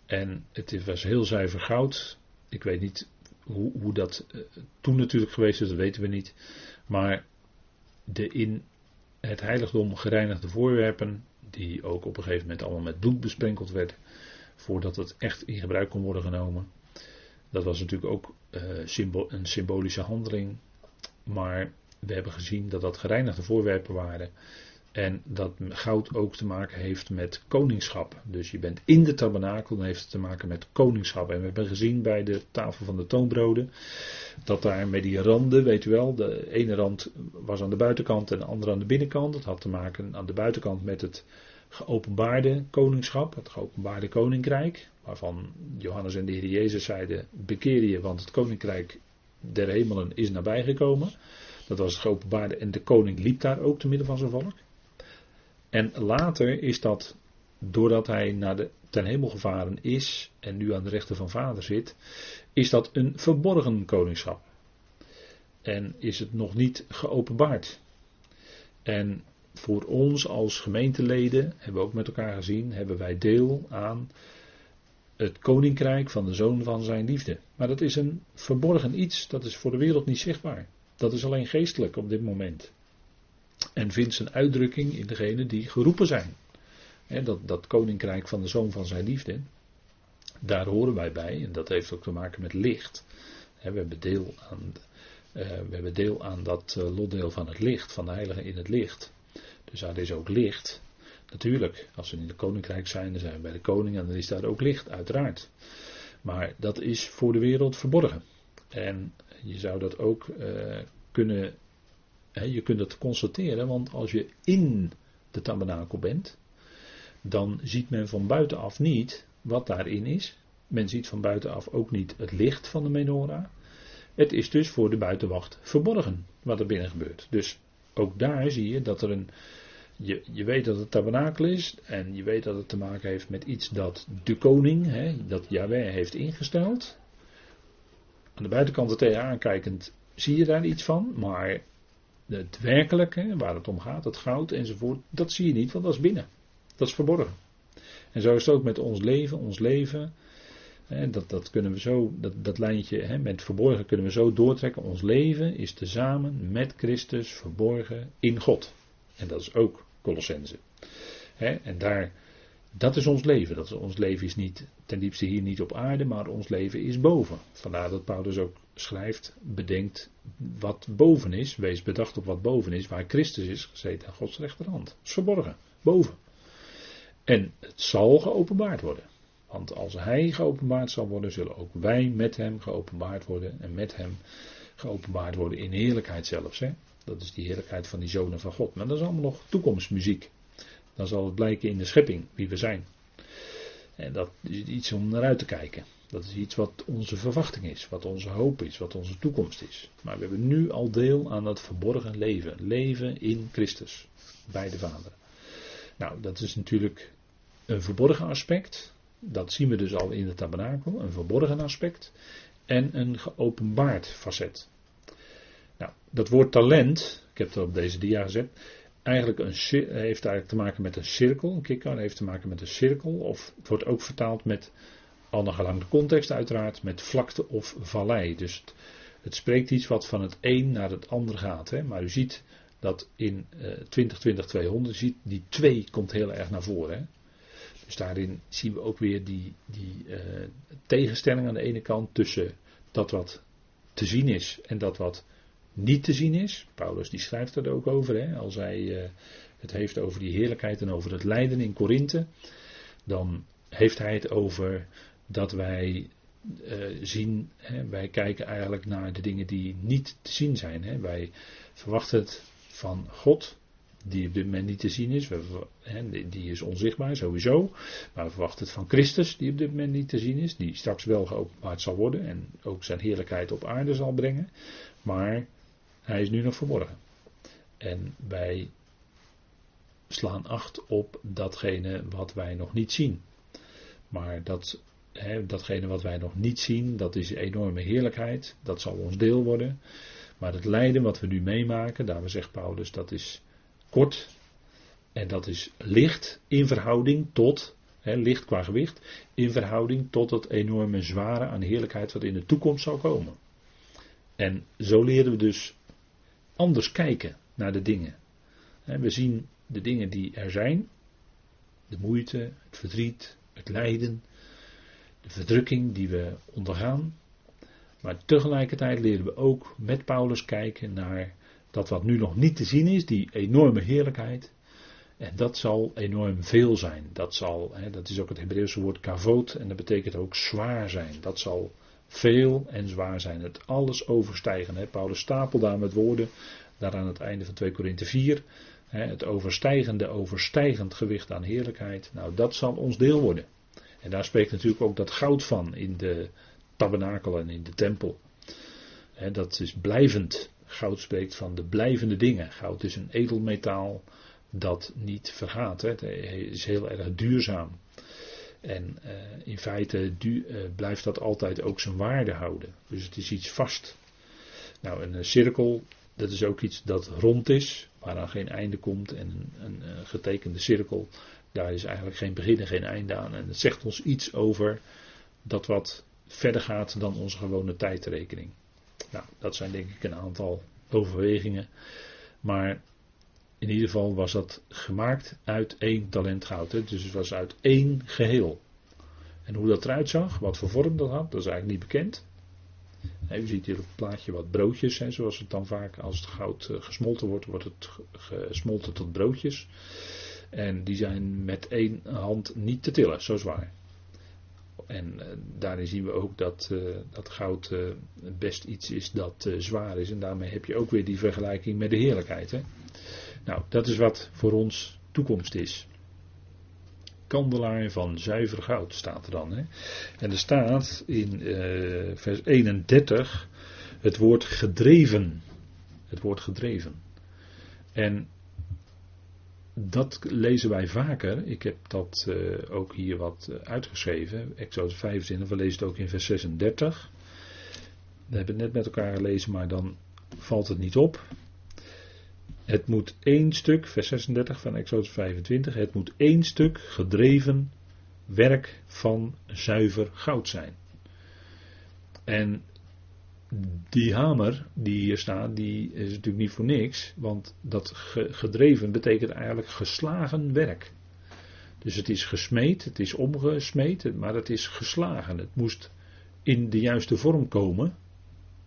En het was heel zuiver goud. Ik weet niet hoe, hoe dat uh, toen natuurlijk geweest is, dat weten we niet. Maar de in het heiligdom gereinigde voorwerpen, die ook op een gegeven moment allemaal met bloed besprenkeld werden, voordat het echt in gebruik kon worden genomen. Dat was natuurlijk ook uh, symbo een symbolische handeling. Maar we hebben gezien dat dat gereinigde voorwerpen waren. En dat goud ook te maken heeft met koningschap. Dus je bent in de tabernakel, dan heeft het te maken met koningschap. En we hebben gezien bij de tafel van de toonbroden, dat daar met die randen, weet u wel, de ene rand was aan de buitenkant en de andere aan de binnenkant. Dat had te maken aan de buitenkant met het geopenbaarde koningschap, het geopenbaarde koninkrijk. Waarvan Johannes en de Heer Jezus zeiden, bekeer je, want het koninkrijk der hemelen is nabijgekomen. Dat was het geopenbaarde en de koning liep daar ook te midden van zijn volk. En later is dat, doordat hij naar de, ten hemel gevaren is en nu aan de rechter van vader zit, is dat een verborgen koningschap. En is het nog niet geopenbaard. En voor ons als gemeenteleden, hebben we ook met elkaar gezien, hebben wij deel aan het koninkrijk van de zoon van zijn liefde. Maar dat is een verborgen iets, dat is voor de wereld niet zichtbaar. Dat is alleen geestelijk op dit moment. En vindt zijn uitdrukking in degenen die geroepen zijn. dat, dat koninkrijk van de zoon van zijn liefde, daar horen wij bij. En dat heeft ook te maken met licht. we, hebben deel aan, uh, we hebben deel aan dat uh, lotdeel van het licht, van de heilige in het licht. Dus daar is ook licht. Natuurlijk, als we in het koninkrijk zijn, dan zijn we bij de koning en dan is daar ook licht, uiteraard. Maar dat is voor de wereld verborgen. En je zou dat ook uh, kunnen, je kunt dat constateren, want als je in de tabernakel bent, dan ziet men van buitenaf niet wat daarin is. Men ziet van buitenaf ook niet het licht van de menorah. Het is dus voor de buitenwacht verborgen wat er binnen gebeurt. Dus ook daar zie je dat er een. Je, je weet dat het tabernakel is en je weet dat het te maken heeft met iets dat de koning, dat Yahweh heeft ingesteld. Aan de buitenkant er tegenaan kijkend zie je daar iets van, maar het werkelijke, waar het om gaat, het goud enzovoort, dat zie je niet, want dat is binnen. Dat is verborgen. En zo is het ook met ons leven. Ons leven, hè, dat, dat kunnen we zo, dat, dat lijntje hè, met verborgen kunnen we zo doortrekken. Ons leven is tezamen met Christus verborgen in God. En dat is ook Colossense. En daar, dat is ons leven. Dat ons leven is niet ten diepste hier niet op aarde, maar ons leven is boven. Vandaar dat Paulus ook schrijft, bedenkt wat boven is, wees bedacht op wat boven is, waar Christus is gezeten aan Gods rechterhand. Dat is verborgen, boven. En het zal geopenbaard worden. Want als hij geopenbaard zal worden, zullen ook wij met hem geopenbaard worden en met hem geopenbaard worden in heerlijkheid zelfs. Hè? Dat is die heerlijkheid van die zonen van God. Maar dat is allemaal nog toekomstmuziek. Dan zal het blijken in de schepping wie we zijn. En dat is iets om naar uit te kijken. Dat is iets wat onze verwachting is, wat onze hoop is, wat onze toekomst is. Maar we hebben nu al deel aan dat verborgen leven. Leven in Christus, bij de Vader. Nou, dat is natuurlijk een verborgen aspect. Dat zien we dus al in de tabernakel, een verborgen aspect. En een geopenbaard facet. Nou, dat woord talent, ik heb het op deze dia gezet, eigenlijk een, heeft eigenlijk te maken met een cirkel. Een kikker heeft te maken met een cirkel. Of het wordt ook vertaald met, al naar gelang de context uiteraard, met vlakte of vallei. Dus het, spreekt iets wat van het een naar het ander gaat. Hè. Maar u ziet dat in uh, 2020-200, ziet, die 2 komt heel erg naar voren. Hè. Dus daarin zien we ook weer die, die uh, tegenstelling aan de ene kant tussen dat wat te zien is en dat wat niet te zien is. Paulus die schrijft er ook over, hè, als hij uh, het heeft over die heerlijkheid en over het lijden in Korinthe. Dan heeft hij het over dat wij uh, zien, hè, wij kijken eigenlijk naar de dingen die niet te zien zijn. Hè. Wij verwachten het van God, die op dit moment niet te zien is. Die is onzichtbaar sowieso. Maar we verwachten het van Christus, die op dit moment niet te zien is. Die straks wel geopenbaard zal worden en ook zijn heerlijkheid op aarde zal brengen. Maar hij is nu nog verborgen. En wij slaan acht op datgene wat wij nog niet zien. Maar dat, hè, datgene wat wij nog niet zien, dat is enorme heerlijkheid. Dat zal ons deel worden. Maar het lijden wat we nu meemaken, daar zegt Paulus, dat is kort. En dat is licht in verhouding tot, hè, licht qua gewicht, in verhouding tot het enorme zware aan heerlijkheid wat in de toekomst zal komen. En zo leren we dus anders kijken naar de dingen. We zien de dingen die er zijn, de moeite, het verdriet, het lijden, de verdrukking die we ondergaan. Maar tegelijkertijd leren we ook met Paulus kijken naar dat wat nu nog niet te zien is, die enorme heerlijkheid. En dat zal enorm veel zijn. Dat, zal, dat is ook het Hebreeuwse woord kavot en dat betekent ook zwaar zijn. Dat zal veel en zwaar zijn. Het alles overstijgen. Hè. Paulus stapelt daar met woorden, daar aan het einde van 2 Korinthe 4. Hè, het overstijgende, overstijgend gewicht aan heerlijkheid. Nou, dat zal ons deel worden. En daar spreekt natuurlijk ook dat goud van in de tabernakel en in de tempel. Hè, dat is blijvend. Goud spreekt van de blijvende dingen. Goud is een edelmetaal dat niet vergaat. Hè. Het is heel erg duurzaam. En uh, in feite du, uh, blijft dat altijd ook zijn waarde houden. Dus het is iets vast. Nou, een cirkel, dat is ook iets dat rond is, waaraan geen einde komt. En een, een, een getekende cirkel, daar is eigenlijk geen begin en geen einde aan. En het zegt ons iets over dat wat verder gaat dan onze gewone tijdrekening. Nou, dat zijn denk ik een aantal overwegingen. Maar in ieder geval was dat gemaakt uit één talent goud. Hè? Dus het was uit één geheel. En hoe dat eruit zag, wat voor vorm dat had, dat is eigenlijk niet bekend. u ziet hier op het plaatje wat broodjes, hè, zoals het dan vaak als het goud eh, gesmolten wordt, wordt het gesmolten tot broodjes. En die zijn met één hand niet te tillen, zo zwaar. En uh, daarin zien we ook dat, uh, dat goud best iets is dat zwaar is. En daarmee heb je ook weer die vergelijking met de heerlijkheid. Hè? Nou, dat is wat voor ons toekomst is. Kandelaar van zuiver goud staat er dan. Hè? En er staat in uh, vers 31 het woord gedreven. Het woord gedreven. En dat lezen wij vaker. Ik heb dat uh, ook hier wat uitgeschreven. Exodus 25, we lezen het ook in vers 36. We hebben het net met elkaar gelezen, maar dan valt het niet op. Het moet één stuk, vers 36 van Exodus 25, het moet één stuk gedreven werk van zuiver goud zijn. En die hamer die hier staat, die is natuurlijk niet voor niks, want dat gedreven betekent eigenlijk geslagen werk. Dus het is gesmeed, het is omgesmeed, maar het is geslagen. Het moest in de juiste vorm komen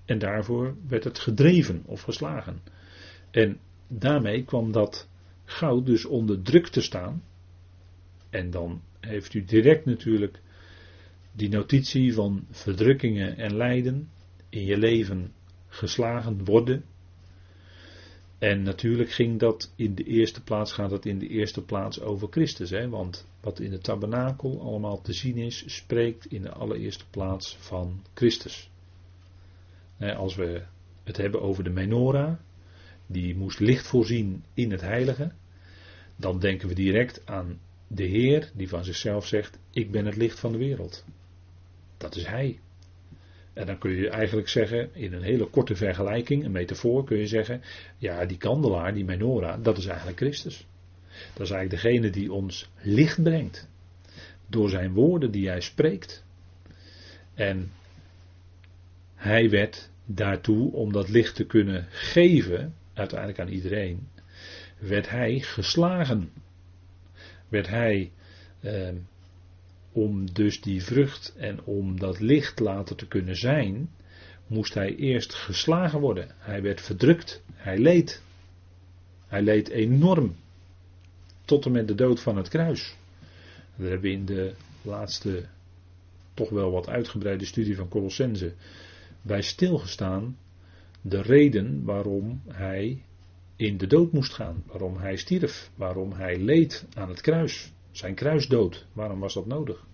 en daarvoor werd het gedreven of geslagen. En daarmee kwam dat goud dus onder druk te staan. En dan heeft u direct natuurlijk die notitie van verdrukkingen en lijden in je leven geslagen worden. En natuurlijk ging dat in de eerste plaats, gaat het in de eerste plaats over Christus. Hè? Want wat in de tabernakel allemaal te zien is, spreekt in de allereerste plaats van Christus. Als we het hebben over de menorah, die moest licht voorzien in het heilige, dan denken we direct aan de Heer die van zichzelf zegt, ik ben het licht van de wereld. Dat is Hij. En dan kun je eigenlijk zeggen, in een hele korte vergelijking, een metafoor, kun je zeggen, ja, die kandelaar, die menorah, dat is eigenlijk Christus. Dat is eigenlijk degene die ons licht brengt. Door zijn woorden die hij spreekt. En hij werd daartoe, om dat licht te kunnen geven, uiteindelijk aan iedereen, werd hij geslagen. Werd hij eh, om dus die vrucht en om dat licht later te kunnen zijn, moest hij eerst geslagen worden. Hij werd verdrukt. Hij leed. Hij leed enorm. Tot en met de dood van het kruis. Daar hebben we in de laatste, toch wel wat uitgebreide studie van Colossense bij stilgestaan. De reden waarom hij in de dood moest gaan. Waarom hij stierf. Waarom hij leed aan het kruis. Zijn kruisdood, waarom was dat nodig?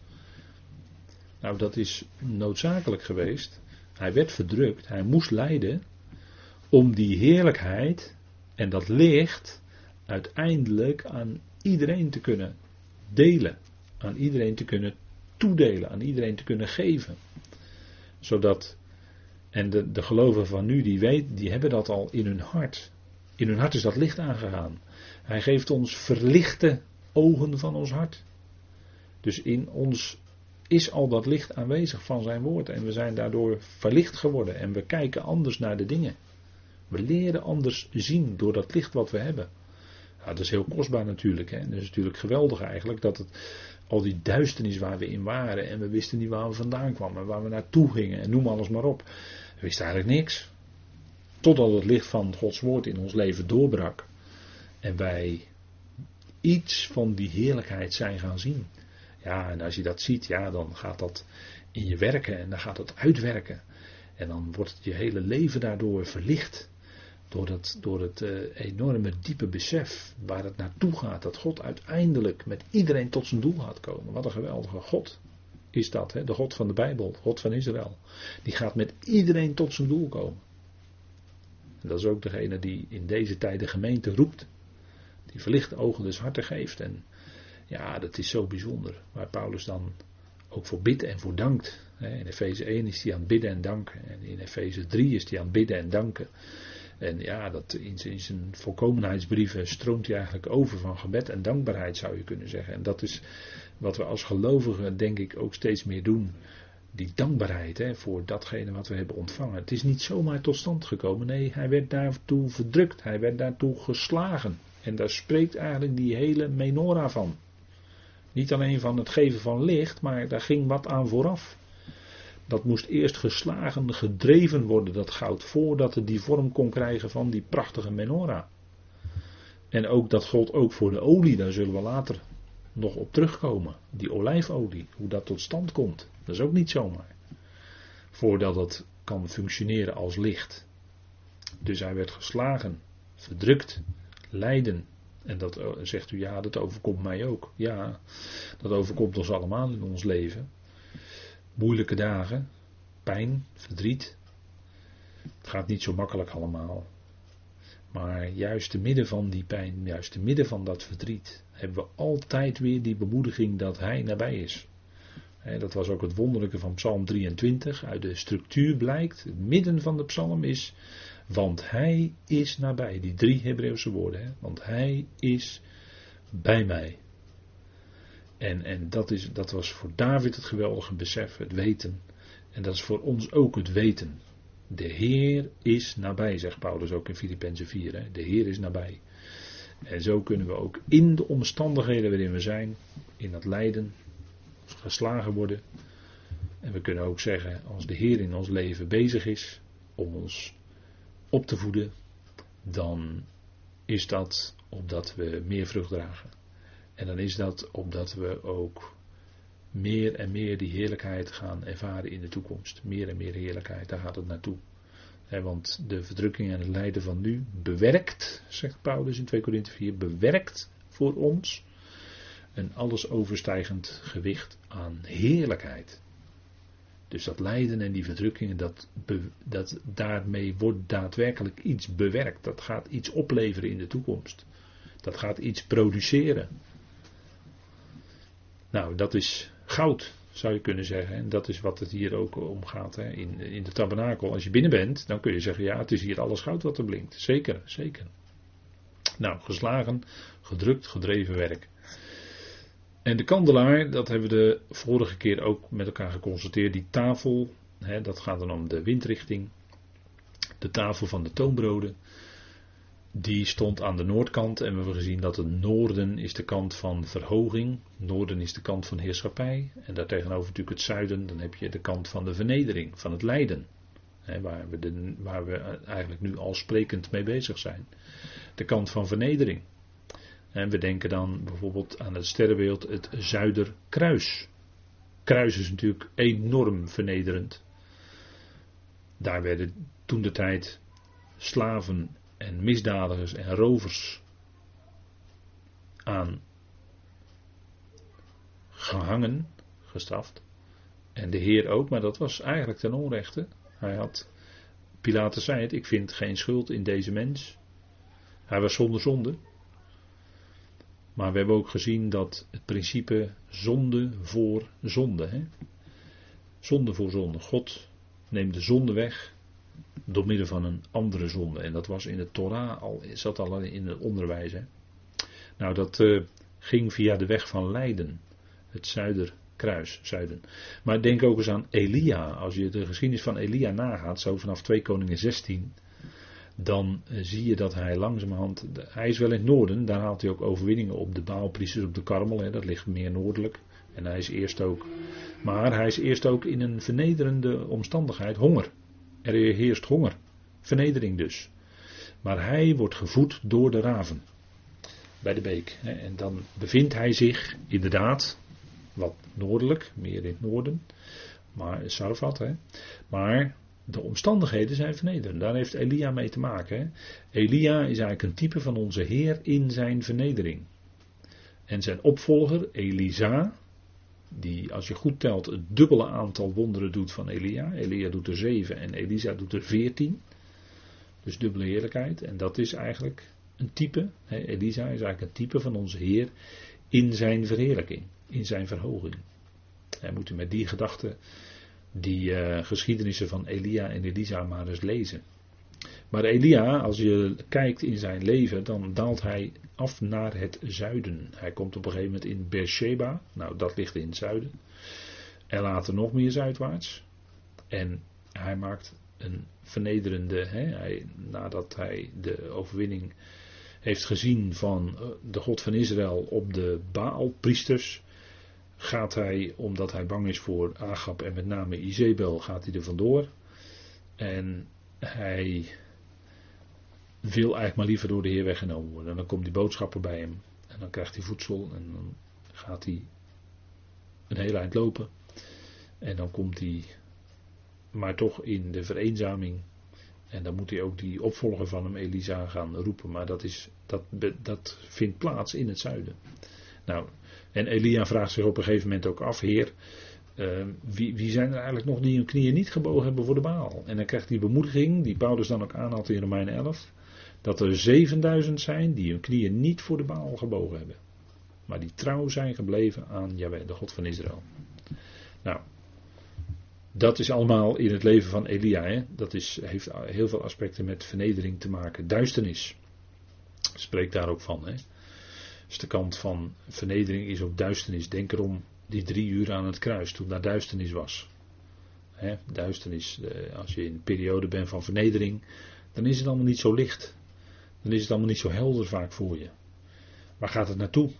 Nou, dat is noodzakelijk geweest. Hij werd verdrukt, hij moest lijden om die heerlijkheid en dat licht uiteindelijk aan iedereen te kunnen delen. Aan iedereen te kunnen toedelen, aan iedereen te kunnen geven. Zodat, en de, de gelovigen van nu, die, weet, die hebben dat al in hun hart. In hun hart is dat licht aangegaan. Hij geeft ons verlichte ogen van ons hart. Dus in ons is al dat licht aanwezig van zijn woord. En we zijn daardoor verlicht geworden. En we kijken anders naar de dingen. We leren anders zien door dat licht wat we hebben. Dat is heel kostbaar natuurlijk. Hè. En dat is natuurlijk geweldig eigenlijk. Dat het al die duisternis waar we in waren. En we wisten niet waar we vandaan kwamen. Waar we naartoe gingen. En noem alles maar op. We wisten eigenlijk niks. Totdat het licht van Gods woord in ons leven doorbrak. En wij iets van die heerlijkheid zijn gaan zien. Ja, en als je dat ziet, ja, dan gaat dat in je werken en dan gaat het uitwerken. En dan wordt je hele leven daardoor verlicht. Door het, door het uh, enorme diepe besef waar het naartoe gaat. Dat God uiteindelijk met iedereen tot zijn doel gaat komen. Wat een geweldige God is dat. Hè? De God van de Bijbel, God van Israël. Die gaat met iedereen tot zijn doel komen. En dat is ook degene die in deze tijd de gemeente roept. Die verlichte ogen des harten geeft. En ja, dat is zo bijzonder. Waar Paulus dan ook voor bidt en voor dankt. In Efeze 1 is hij aan het bidden en danken. En in Efeze 3 is hij aan het bidden en danken. En ja, dat in zijn, volkomenheidsbrieven stroomt hij eigenlijk over van gebed en dankbaarheid zou je kunnen zeggen. En dat is wat we als gelovigen denk ik ook steeds meer doen. Die dankbaarheid hè, voor datgene wat we hebben ontvangen. Het is niet zomaar tot stand gekomen. Nee, hij werd daartoe verdrukt. Hij werd daartoe geslagen. En daar spreekt eigenlijk die hele menorah van. Niet alleen van het geven van licht, maar daar ging wat aan vooraf. Dat moest eerst geslagen, gedreven worden, dat goud, voordat het die vorm kon krijgen van die prachtige menorah. En ook dat gold ook voor de olie, daar zullen we later nog op terugkomen. Die olijfolie, hoe dat tot stand komt. Dat is ook niet zomaar. Voordat het kan functioneren als licht. Dus hij werd geslagen, verdrukt, lijden, en dat eh, zegt u, ja, dat overkomt mij ook. Ja, dat overkomt ons allemaal in ons leven. Moeilijke dagen, pijn, verdriet. Het gaat niet zo makkelijk allemaal. Maar juist te midden van die pijn, juist te midden van dat verdriet, hebben we altijd weer die bemoediging dat Hij nabij is. Dat was ook het wonderlijke van Psalm 23. Uit de structuur blijkt, het midden van de psalm is want hij is nabij. Die drie Hebreeuwse woorden. Want hij is bij mij. En, en dat, is, dat was voor David het geweldige besef, het weten. En dat is voor ons ook het weten. De Heer is nabij, zegt Paulus ook in Filippenzen 4. Hè? De Heer is nabij. En zo kunnen we ook in de omstandigheden waarin we zijn, in dat lijden, geslagen worden. En we kunnen ook zeggen, als de Heer in ons leven bezig is om ons op te voeden, dan is dat opdat we meer vrucht dragen. En dan is dat opdat we ook meer en meer die heerlijkheid gaan ervaren in de toekomst. Meer en meer heerlijkheid, daar gaat het naartoe. want de verdrukking en het lijden van nu bewerkt, zegt Paulus in 2 Korinthe 4, bewerkt voor ons een alles overstijgend gewicht aan heerlijkheid. Dus dat lijden en die verdrukkingen, dat, dat, daarmee wordt daadwerkelijk iets bewerkt. Dat gaat iets opleveren in de toekomst. Dat gaat iets produceren. Nou, dat is goud, zou je kunnen zeggen. En dat is wat het hier ook om gaat. Hè. In, in de tabernakel, als je binnen bent, dan kun je zeggen, ja, het is hier alles goud wat er blinkt. Zeker, zeker. Nou, geslagen, gedrukt, gedreven werk. En de kandelaar, dat hebben we de vorige keer ook met elkaar geconstateerd. Die tafel, hè, dat gaat dan om de windrichting. De tafel van de toonbroden. Die stond aan de noordkant en we hebben gezien dat het noorden is de kant van verhoging. Noorden is de kant van heerschappij. En daartegenover natuurlijk het zuiden, dan heb je de kant van de vernedering, van het lijden. Hè, waar, we de, waar we eigenlijk nu al sprekend mee bezig zijn. De kant van vernedering. En we denken dan bijvoorbeeld aan het sterrenbeeld, het Zuiderkruis. Kruis is natuurlijk enorm vernederend. Daar werden toen de tijd slaven en misdadigers en rovers aan gehangen, gestraft. En de Heer ook, maar dat was eigenlijk ten onrechte. Hij had, Pilatus zei het, ik vind geen schuld in deze mens. Hij was zonder zonde. Maar we hebben ook gezien dat het principe zonde voor zonde. Hè? Zonde voor zonde. God neemt de zonde weg door middel van een andere zonde. En dat was in de Torah al, zat al in het onderwijs. Hè? Nou, dat uh, ging via de weg van Leiden. Het zuiderkruis, zuiden. Maar denk ook eens aan Elia. Als je de geschiedenis van Elia nagaat, zo vanaf 2 Koningen 16 dan eh, zie je dat hij langzamerhand. Hij is wel in het noorden, daar haalt hij ook overwinningen op de Baalpriesters op de Karmel, hè, dat ligt meer noordelijk. En hij is eerst ook. Maar hij is eerst ook in een vernederende omstandigheid, honger. Er heerst honger, vernedering dus. Maar hij wordt gevoed door de raven bij de beek. En dan bevindt hij zich inderdaad wat noordelijk, meer in het noorden. Maar Sarfat, hè. Maar de omstandigheden zijn vernederend. Daar heeft Elia mee te maken. Elia is eigenlijk een type van onze Heer in zijn vernedering. En zijn opvolger, Elisa, die als je goed telt het dubbele aantal wonderen doet van Elia. Elia doet er zeven en Elisa doet er veertien. Dus dubbele heerlijkheid. En dat is eigenlijk een type. Elisa is eigenlijk een type van onze Heer in zijn verheerlijking, in zijn verhoging. Moet met die gedachte die uh, geschiedenissen van Elia en Elisa maar eens lezen. Maar Elia, als je kijkt in zijn leven, dan daalt hij af naar het zuiden. Hij komt op een gegeven moment in Beersheba, nou dat ligt in het zuiden. En later nog meer zuidwaarts. En hij maakt een vernederende, hè, hij, nadat hij de overwinning heeft gezien van eh, de God van Israël op de Baalpriesters, gaat hij, omdat hij bang is voor Agab en met name Izebel, gaat hij er vandoor. En hij wil eigenlijk maar liever door de Heer weggenomen worden. En dan komt die boodschapper bij hem. En dan krijgt hij voedsel en dan gaat hij een hele eind lopen. En dan komt hij maar toch in de vereenzaming. En dan moet hij ook die opvolger van hem, Elisa, gaan roepen. Maar dat, is, dat, dat vindt plaats in het zuiden. Nou, en Elia vraagt zich op een gegeven moment ook af, Heer, uh, wie, wie, zijn er eigenlijk nog die hun knieën niet gebogen hebben voor de Baal? En dan krijgt die bemoediging, die Paulus dan ook aanhaalt in Romeinen 11, dat er 7000 zijn die hun knieën niet voor de Baal gebogen hebben. Maar die trouw zijn gebleven aan Jaweh, de God van Israël. Nou, dat is allemaal in het leven van Elia. Hè? Dat is, heeft heel veel aspecten met vernedering te maken. Duisternis. Spreekt daar ook van. Hè? Dus de kant van vernedering is ook duisternis. Denk erom die drie uur aan het kruis, toen daar duisternis was. duisternis, als je in een periode bent van vernedering, dan is het allemaal niet zo licht. Dan is het allemaal niet zo helder vaak voor je. Waar gaat het naartoe?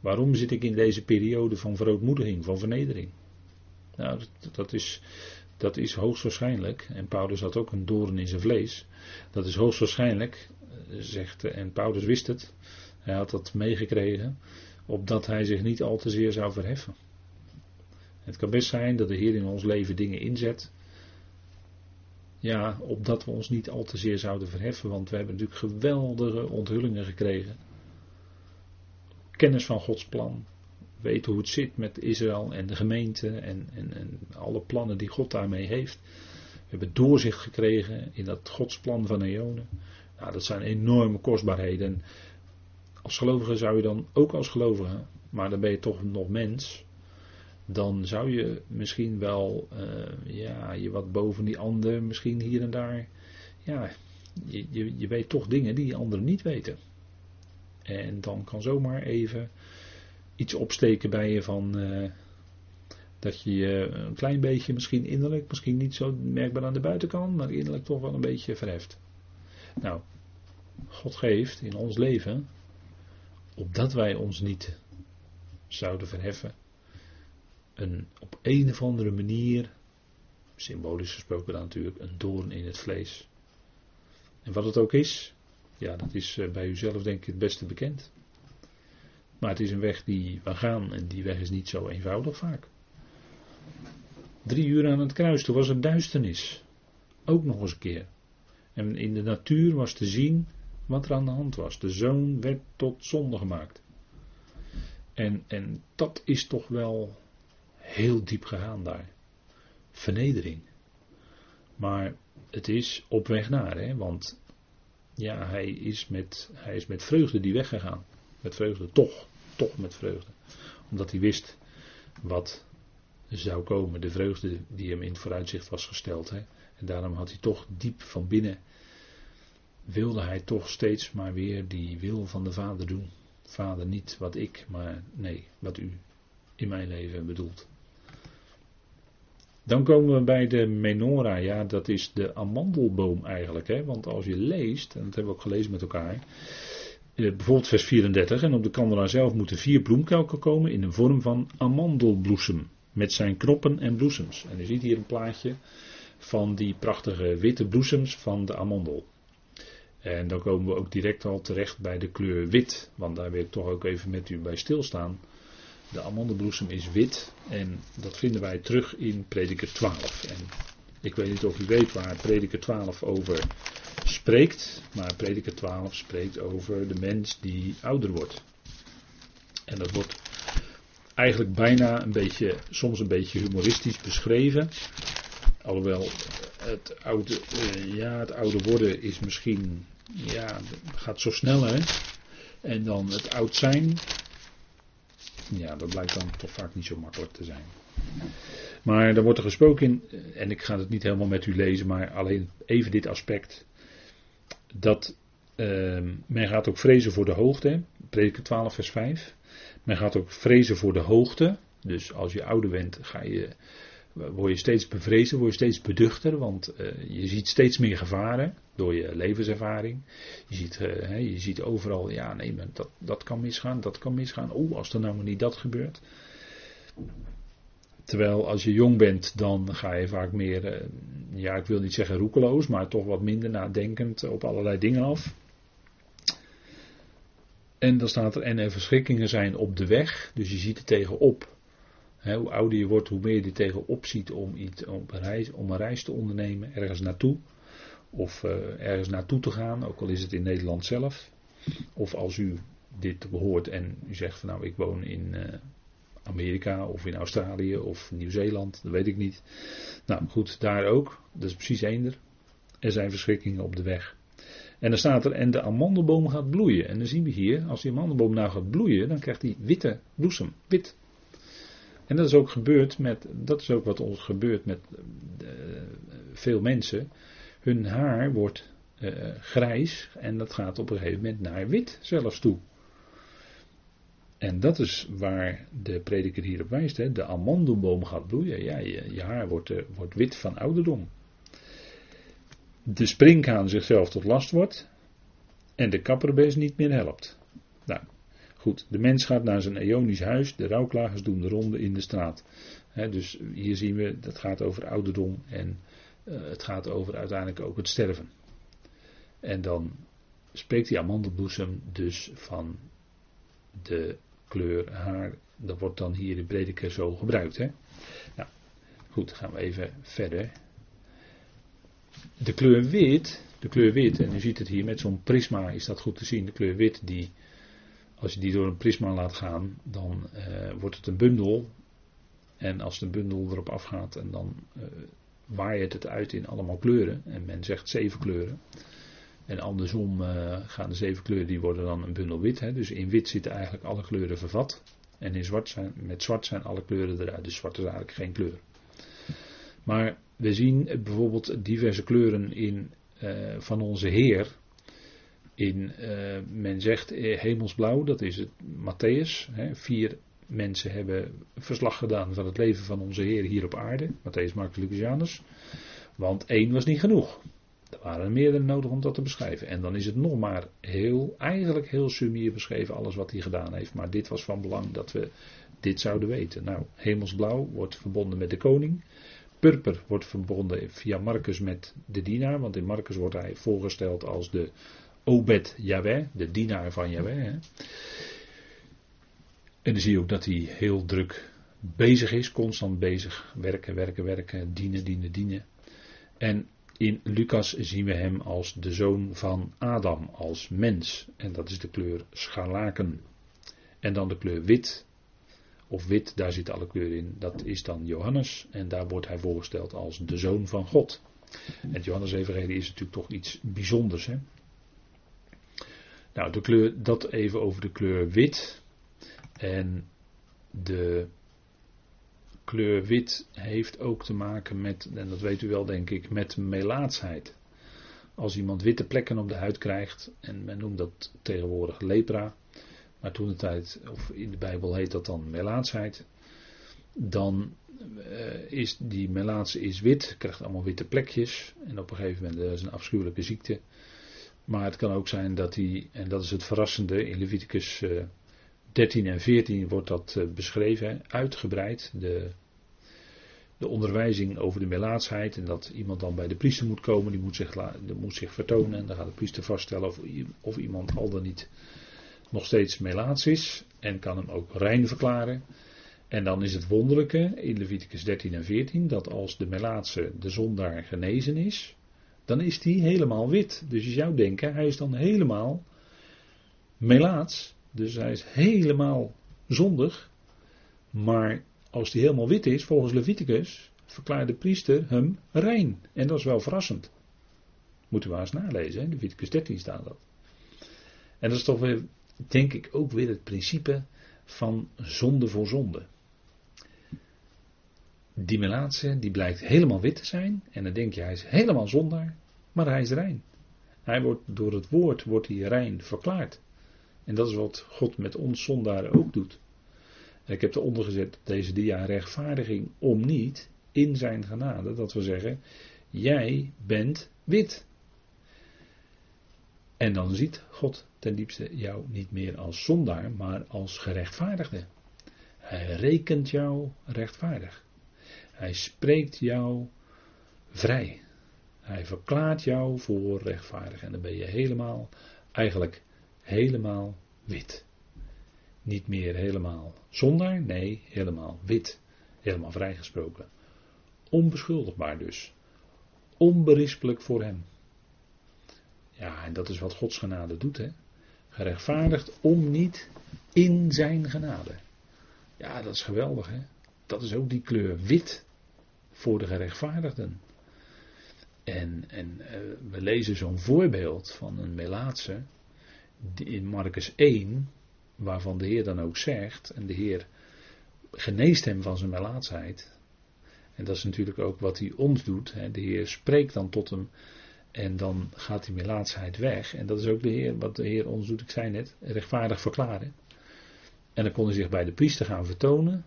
Waarom zit ik in deze periode van verootmoediging, van vernedering? Nou, dat, dat, is, dat is hoogstwaarschijnlijk, en Paulus had ook een doorn in zijn vlees, dat is hoogstwaarschijnlijk, eh, zegt, en Paulus wist het, hij had dat meegekregen, opdat hij zich niet al te zeer zou verheffen. Het kan best zijn dat de Heer in ons leven dingen inzet, Ja, opdat we ons niet al te zeer zouden verheffen, want we hebben natuurlijk geweldige onthullingen gekregen. Kennis van Gods plan, weten hoe het zit met Israël en de gemeente en, en, en alle plannen die God daarmee heeft. We hebben doorzicht gekregen in dat Gods plan van eonen. Nou, dat zijn enorme kostbaarheden. Als gelovige zou je dan, ook als gelovige, maar dan ben je toch nog mens, dan zou je misschien wel uh, ja, je wat boven die ander, misschien hier en daar. Ja, je, je, je weet toch dingen die anderen niet weten. En dan kan zomaar even iets opsteken bij je van uh, dat je je een klein beetje misschien innerlijk, misschien niet zo merkbaar aan de buitenkant, maar innerlijk toch wel een beetje verheft. Nou, God geeft in ons leven, opdat wij ons niet zouden verheffen, een op een of andere manier, symbolisch gesproken dan natuurlijk, een doorn in het vlees. En wat het ook is, ja, dat is eh, bij uzelf denk ik het beste bekend. Maar het is een weg die we gaan en die weg is niet zo eenvoudig vaak. Drie uur aan het kruis, toen was het duisternis. Ook nog eens een keer. En in de natuur was te zien wat er aan de hand was. De zoon werd tot zonde gemaakt. En, en dat is toch wel heel diep gegaan daar. Vernedering. Maar het is op weg naar, hè, want ja, hij is, met, hij is met vreugde die weggegaan. Met vreugde, toch, toch met vreugde. Omdat hij wist wat zou komen, de vreugde die hem in het vooruitzicht was gesteld. Hè. En daarom had hij toch diep van binnen, wilde hij toch steeds maar weer die wil van de Vader doen. Vader, niet wat ik, maar nee, wat u in mijn leven bedoelt. Dan komen we bij de menorah. Ja, dat is de amandelboom eigenlijk. Hè? Want als je leest, en dat hebben we ook gelezen met elkaar. Eh, bijvoorbeeld vers 34. En op de kandelaar zelf moeten vier bloemkelken komen in de vorm van amandelbloesem. Met zijn knoppen en bloesems. En je ziet hier een plaatje van die prachtige witte bloesems van de amandel. En dan komen we ook direct al terecht bij de kleur wit. Want daar wil ik toch ook even met u bij stilstaan. De amandelbloesem is wit en dat vinden wij terug in prediker 12. En ik weet niet of u weet waar prediker 12 over spreekt, maar prediker 12 spreekt over de mens die ouder wordt. En dat wordt eigenlijk bijna een beetje, soms een beetje humoristisch beschreven. Alhoewel het oude, uh, ja, het oude worden is misschien, ja, gaat zo snel hè. En dan het oud zijn, ja, dat blijkt dan toch vaak niet zo makkelijk te zijn. Maar er wordt er gesproken in, en ik ga het niet helemaal met u lezen, maar alleen even dit aspect. Dat uh, men gaat ook vrezen voor de hoogte. Prediker 12, vers 5. Men gaat ook vrezen voor de hoogte. Dus als je ouder bent, ga je word je steeds bevreesder, word je steeds beduchter, want uh, je ziet steeds meer gevaren door je levenservaring. Je ziet, uh, je ziet overal, ja nee, dat, dat kan misgaan, dat kan misgaan. Oeh, als er nou maar niet dat gebeurt. Terwijl als je jong bent, dan ga je vaak meer, uh, ja ik wil niet zeggen roekeloos, maar toch wat minder nadenkend op allerlei dingen af. En dan staat er, en er verschrikkingen zijn op de weg, dus je ziet er tegenop hoe ouder je wordt, hoe meer je er tegenop ziet om, iets, om, een reis, om een reis te ondernemen, ergens naartoe. Of uh, ergens naartoe te gaan, ook al is het in Nederland zelf. Of als u dit behoort en u zegt van nou ik woon in uh, Amerika of in Australië of Nieuw-Zeeland, dat weet ik niet. Nou goed, daar ook, dat is precies eender. Er zijn verschrikkingen op de weg. En dan staat er, en de amandelboom gaat bloeien. En dan zien we hier, als die amandelboom nou gaat bloeien, dan krijgt hij witte bloesem, wit en dat is ook gebeurd met, dat is ook wat ons gebeurt met uh, veel mensen. Hun haar wordt uh, grijs en dat gaat op een gegeven moment naar wit zelfs toe. En dat is waar de prediker hier op wijst. Hè. De amandelboom gaat bloeien. Ja, je, haar wordt, uh, wordt wit van ouderdom. De springhaan zichzelf tot last wordt. En de kapperbees niet meer helpt. Nou, Goed, de mens gaat naar zijn eonisch huis, de rouwklagers doen de ronde in de straat. dus hier zien we, dat gaat over ouderdom en uh, het gaat over uiteindelijk ook het sterven. En dan spreekt die amandelbloesem dus van de kleur haar. Dat wordt dan hier in prediker zo gebruikt. Nou, goed, gaan we even verder. de kleur wit, de kleur wit, en u ziet het hier met zo'n prisma is dat goed te zien. De kleur wit, die, als je die door een prisma laat gaan, dan uh, wordt het een bundel. En als de bundel erop afgaat, en dan uh, waait het uit in allemaal kleuren. En men zegt zeven kleuren. En andersom uh, gaan de zeven kleuren, die worden dan een bundel wit. Hè. Dus in wit zitten eigenlijk alle kleuren vervat. En in zwart zijn, met zwart zijn alle kleuren eruit. Dus zwart is eigenlijk geen kleur. Maar we zien bijvoorbeeld diverse kleuren in, van onze Heer. In, uh, men zegt hemelsblauw, dat is het Matthäus. Hè. Vier mensen hebben verslag gedaan van het leven van onze Heer hier op aarde. Matthäus, Marcus, Lucas, Janus. Want één was niet genoeg. Er waren er meerdere nodig om dat te beschrijven. En dan is het nog maar heel, eigenlijk heel sumier beschreven, alles wat hij gedaan heeft. Maar dit was van belang dat we dit zouden weten. Nou, hemelsblauw wordt verbonden met de koning. Purper wordt verbonden via Marcus met de dienaar. Want in Marcus wordt hij voorgesteld als de Obed Yahweh, de dienaar van Yahweh. En dan zie je ook dat hij heel druk bezig is, constant bezig. Werken, werken, werken, dienen, dienen, dienen. En in Lucas zien we hem als de zoon van Adam, als mens. En dat is de kleur scharlaken. En dan de kleur wit, of wit, daar zit alle kleuren in. Dat is dan Johannes. En daar wordt hij voorgesteld als de zoon van God. En het Johannes-evangelie is natuurlijk toch iets bijzonders. Hè? Nou, de kleur, dat even over de kleur wit. En de kleur wit heeft ook te maken met, en dat weet u wel denk ik, met melaatsheid. Als iemand witte plekken op de huid krijgt, en men noemt dat tegenwoordig lepra, maar toen de tijd, of in de Bijbel heet dat dan melaatsheid, dan uh, is die melaatse is wit, krijgt allemaal witte plekjes, en op een gegeven moment dat is een afschuwelijke ziekte. Maar het kan ook zijn dat hij, en dat is het verrassende, in Leviticus uh, 13 en 14 wordt dat uh, beschreven, uitgebreid, de, de onderwijzing over de melaatsheid. En dat iemand dan bij de priester moet komen, die moet zich, moet zich vertonen. En dan gaat de priester vaststellen of, of iemand al dan niet nog steeds melaats is. En kan hem ook rein verklaren. En dan is het wonderlijke in Leviticus 13 en 14 dat als de melaatse, de zondaar, genezen is, dan is die helemaal wit. Dus je zou denken, hij is dan helemaal melaats. Dus hij is helemaal zondig. Maar als die helemaal wit is, volgens Leviticus, verklaart de priester hem rein. En dat is wel verrassend. Moeten we eens nalezen, hè? Leviticus 13 staat dat. En dat is toch weer, denk ik, ook weer het principe van zonde voor zonde. Die melaatse, die blijkt helemaal wit te zijn. En dan denk je, hij is helemaal zondaar. Maar hij is rein. Hij wordt door het woord wordt hij rein verklaard. En dat is wat God met ons zondaren ook doet. Ik heb eronder gezet deze dia rechtvaardiging om niet in zijn genade. Dat we zeggen, jij bent wit. En dan ziet God ten diepste jou niet meer als zondaar, maar als gerechtvaardigde. Hij rekent jou rechtvaardig. Hij spreekt jou vrij. Hij verklaart jou voor rechtvaardig. En dan ben je helemaal, eigenlijk helemaal wit. Niet meer helemaal zondaar, nee, helemaal wit. Helemaal vrijgesproken. Onbeschuldigbaar dus. Onberispelijk voor hem. Ja, en dat is wat Gods genade doet, hè. Gerechtvaardigd om niet in zijn genade. Ja, dat is geweldig, hè. Dat is ook die kleur wit voor de gerechtvaardigden. En, en uh, we lezen zo'n voorbeeld van een Melaatse in Marcus 1, waarvan de Heer dan ook zegt, en de Heer geneest hem van zijn melaatsheid. En dat is natuurlijk ook wat hij ons doet. Hè. De Heer spreekt dan tot hem en dan gaat die melaatsheid weg. En dat is ook de Heer, wat de Heer ons doet, ik zei net, rechtvaardig verklaren. En dan kon hij zich bij de priester gaan vertonen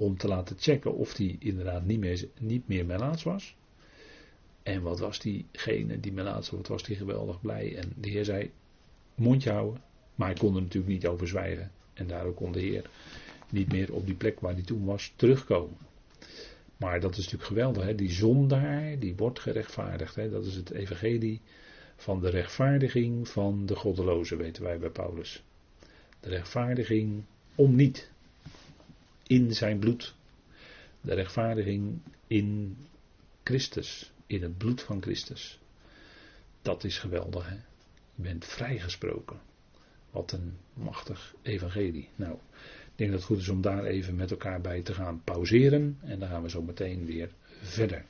om te laten checken of hij inderdaad niet meer, niet meer melaats was. En wat was diegene die melaats wat was die geweldig blij. En de Heer zei, mondje houden. Maar hij kon er natuurlijk niet over zwijgen. En daardoor kon de Heer niet meer op die plek waar hij toen was terugkomen. Maar dat is natuurlijk geweldig. Hè? Die zondaar, die wordt gerechtvaardigd. Hè? Dat is het evangelie van de rechtvaardiging van de goddeloze, weten wij bij Paulus. De rechtvaardiging om niet. In zijn bloed. De rechtvaardiging in Christus. in het bloed van Christus. Dat is geweldig, hè? Je bent vrijgesproken. Wat een machtig evangelie. Nou, ik denk dat het goed is om daar even met elkaar bij te gaan pauzeren. En dan gaan we zo meteen weer verder.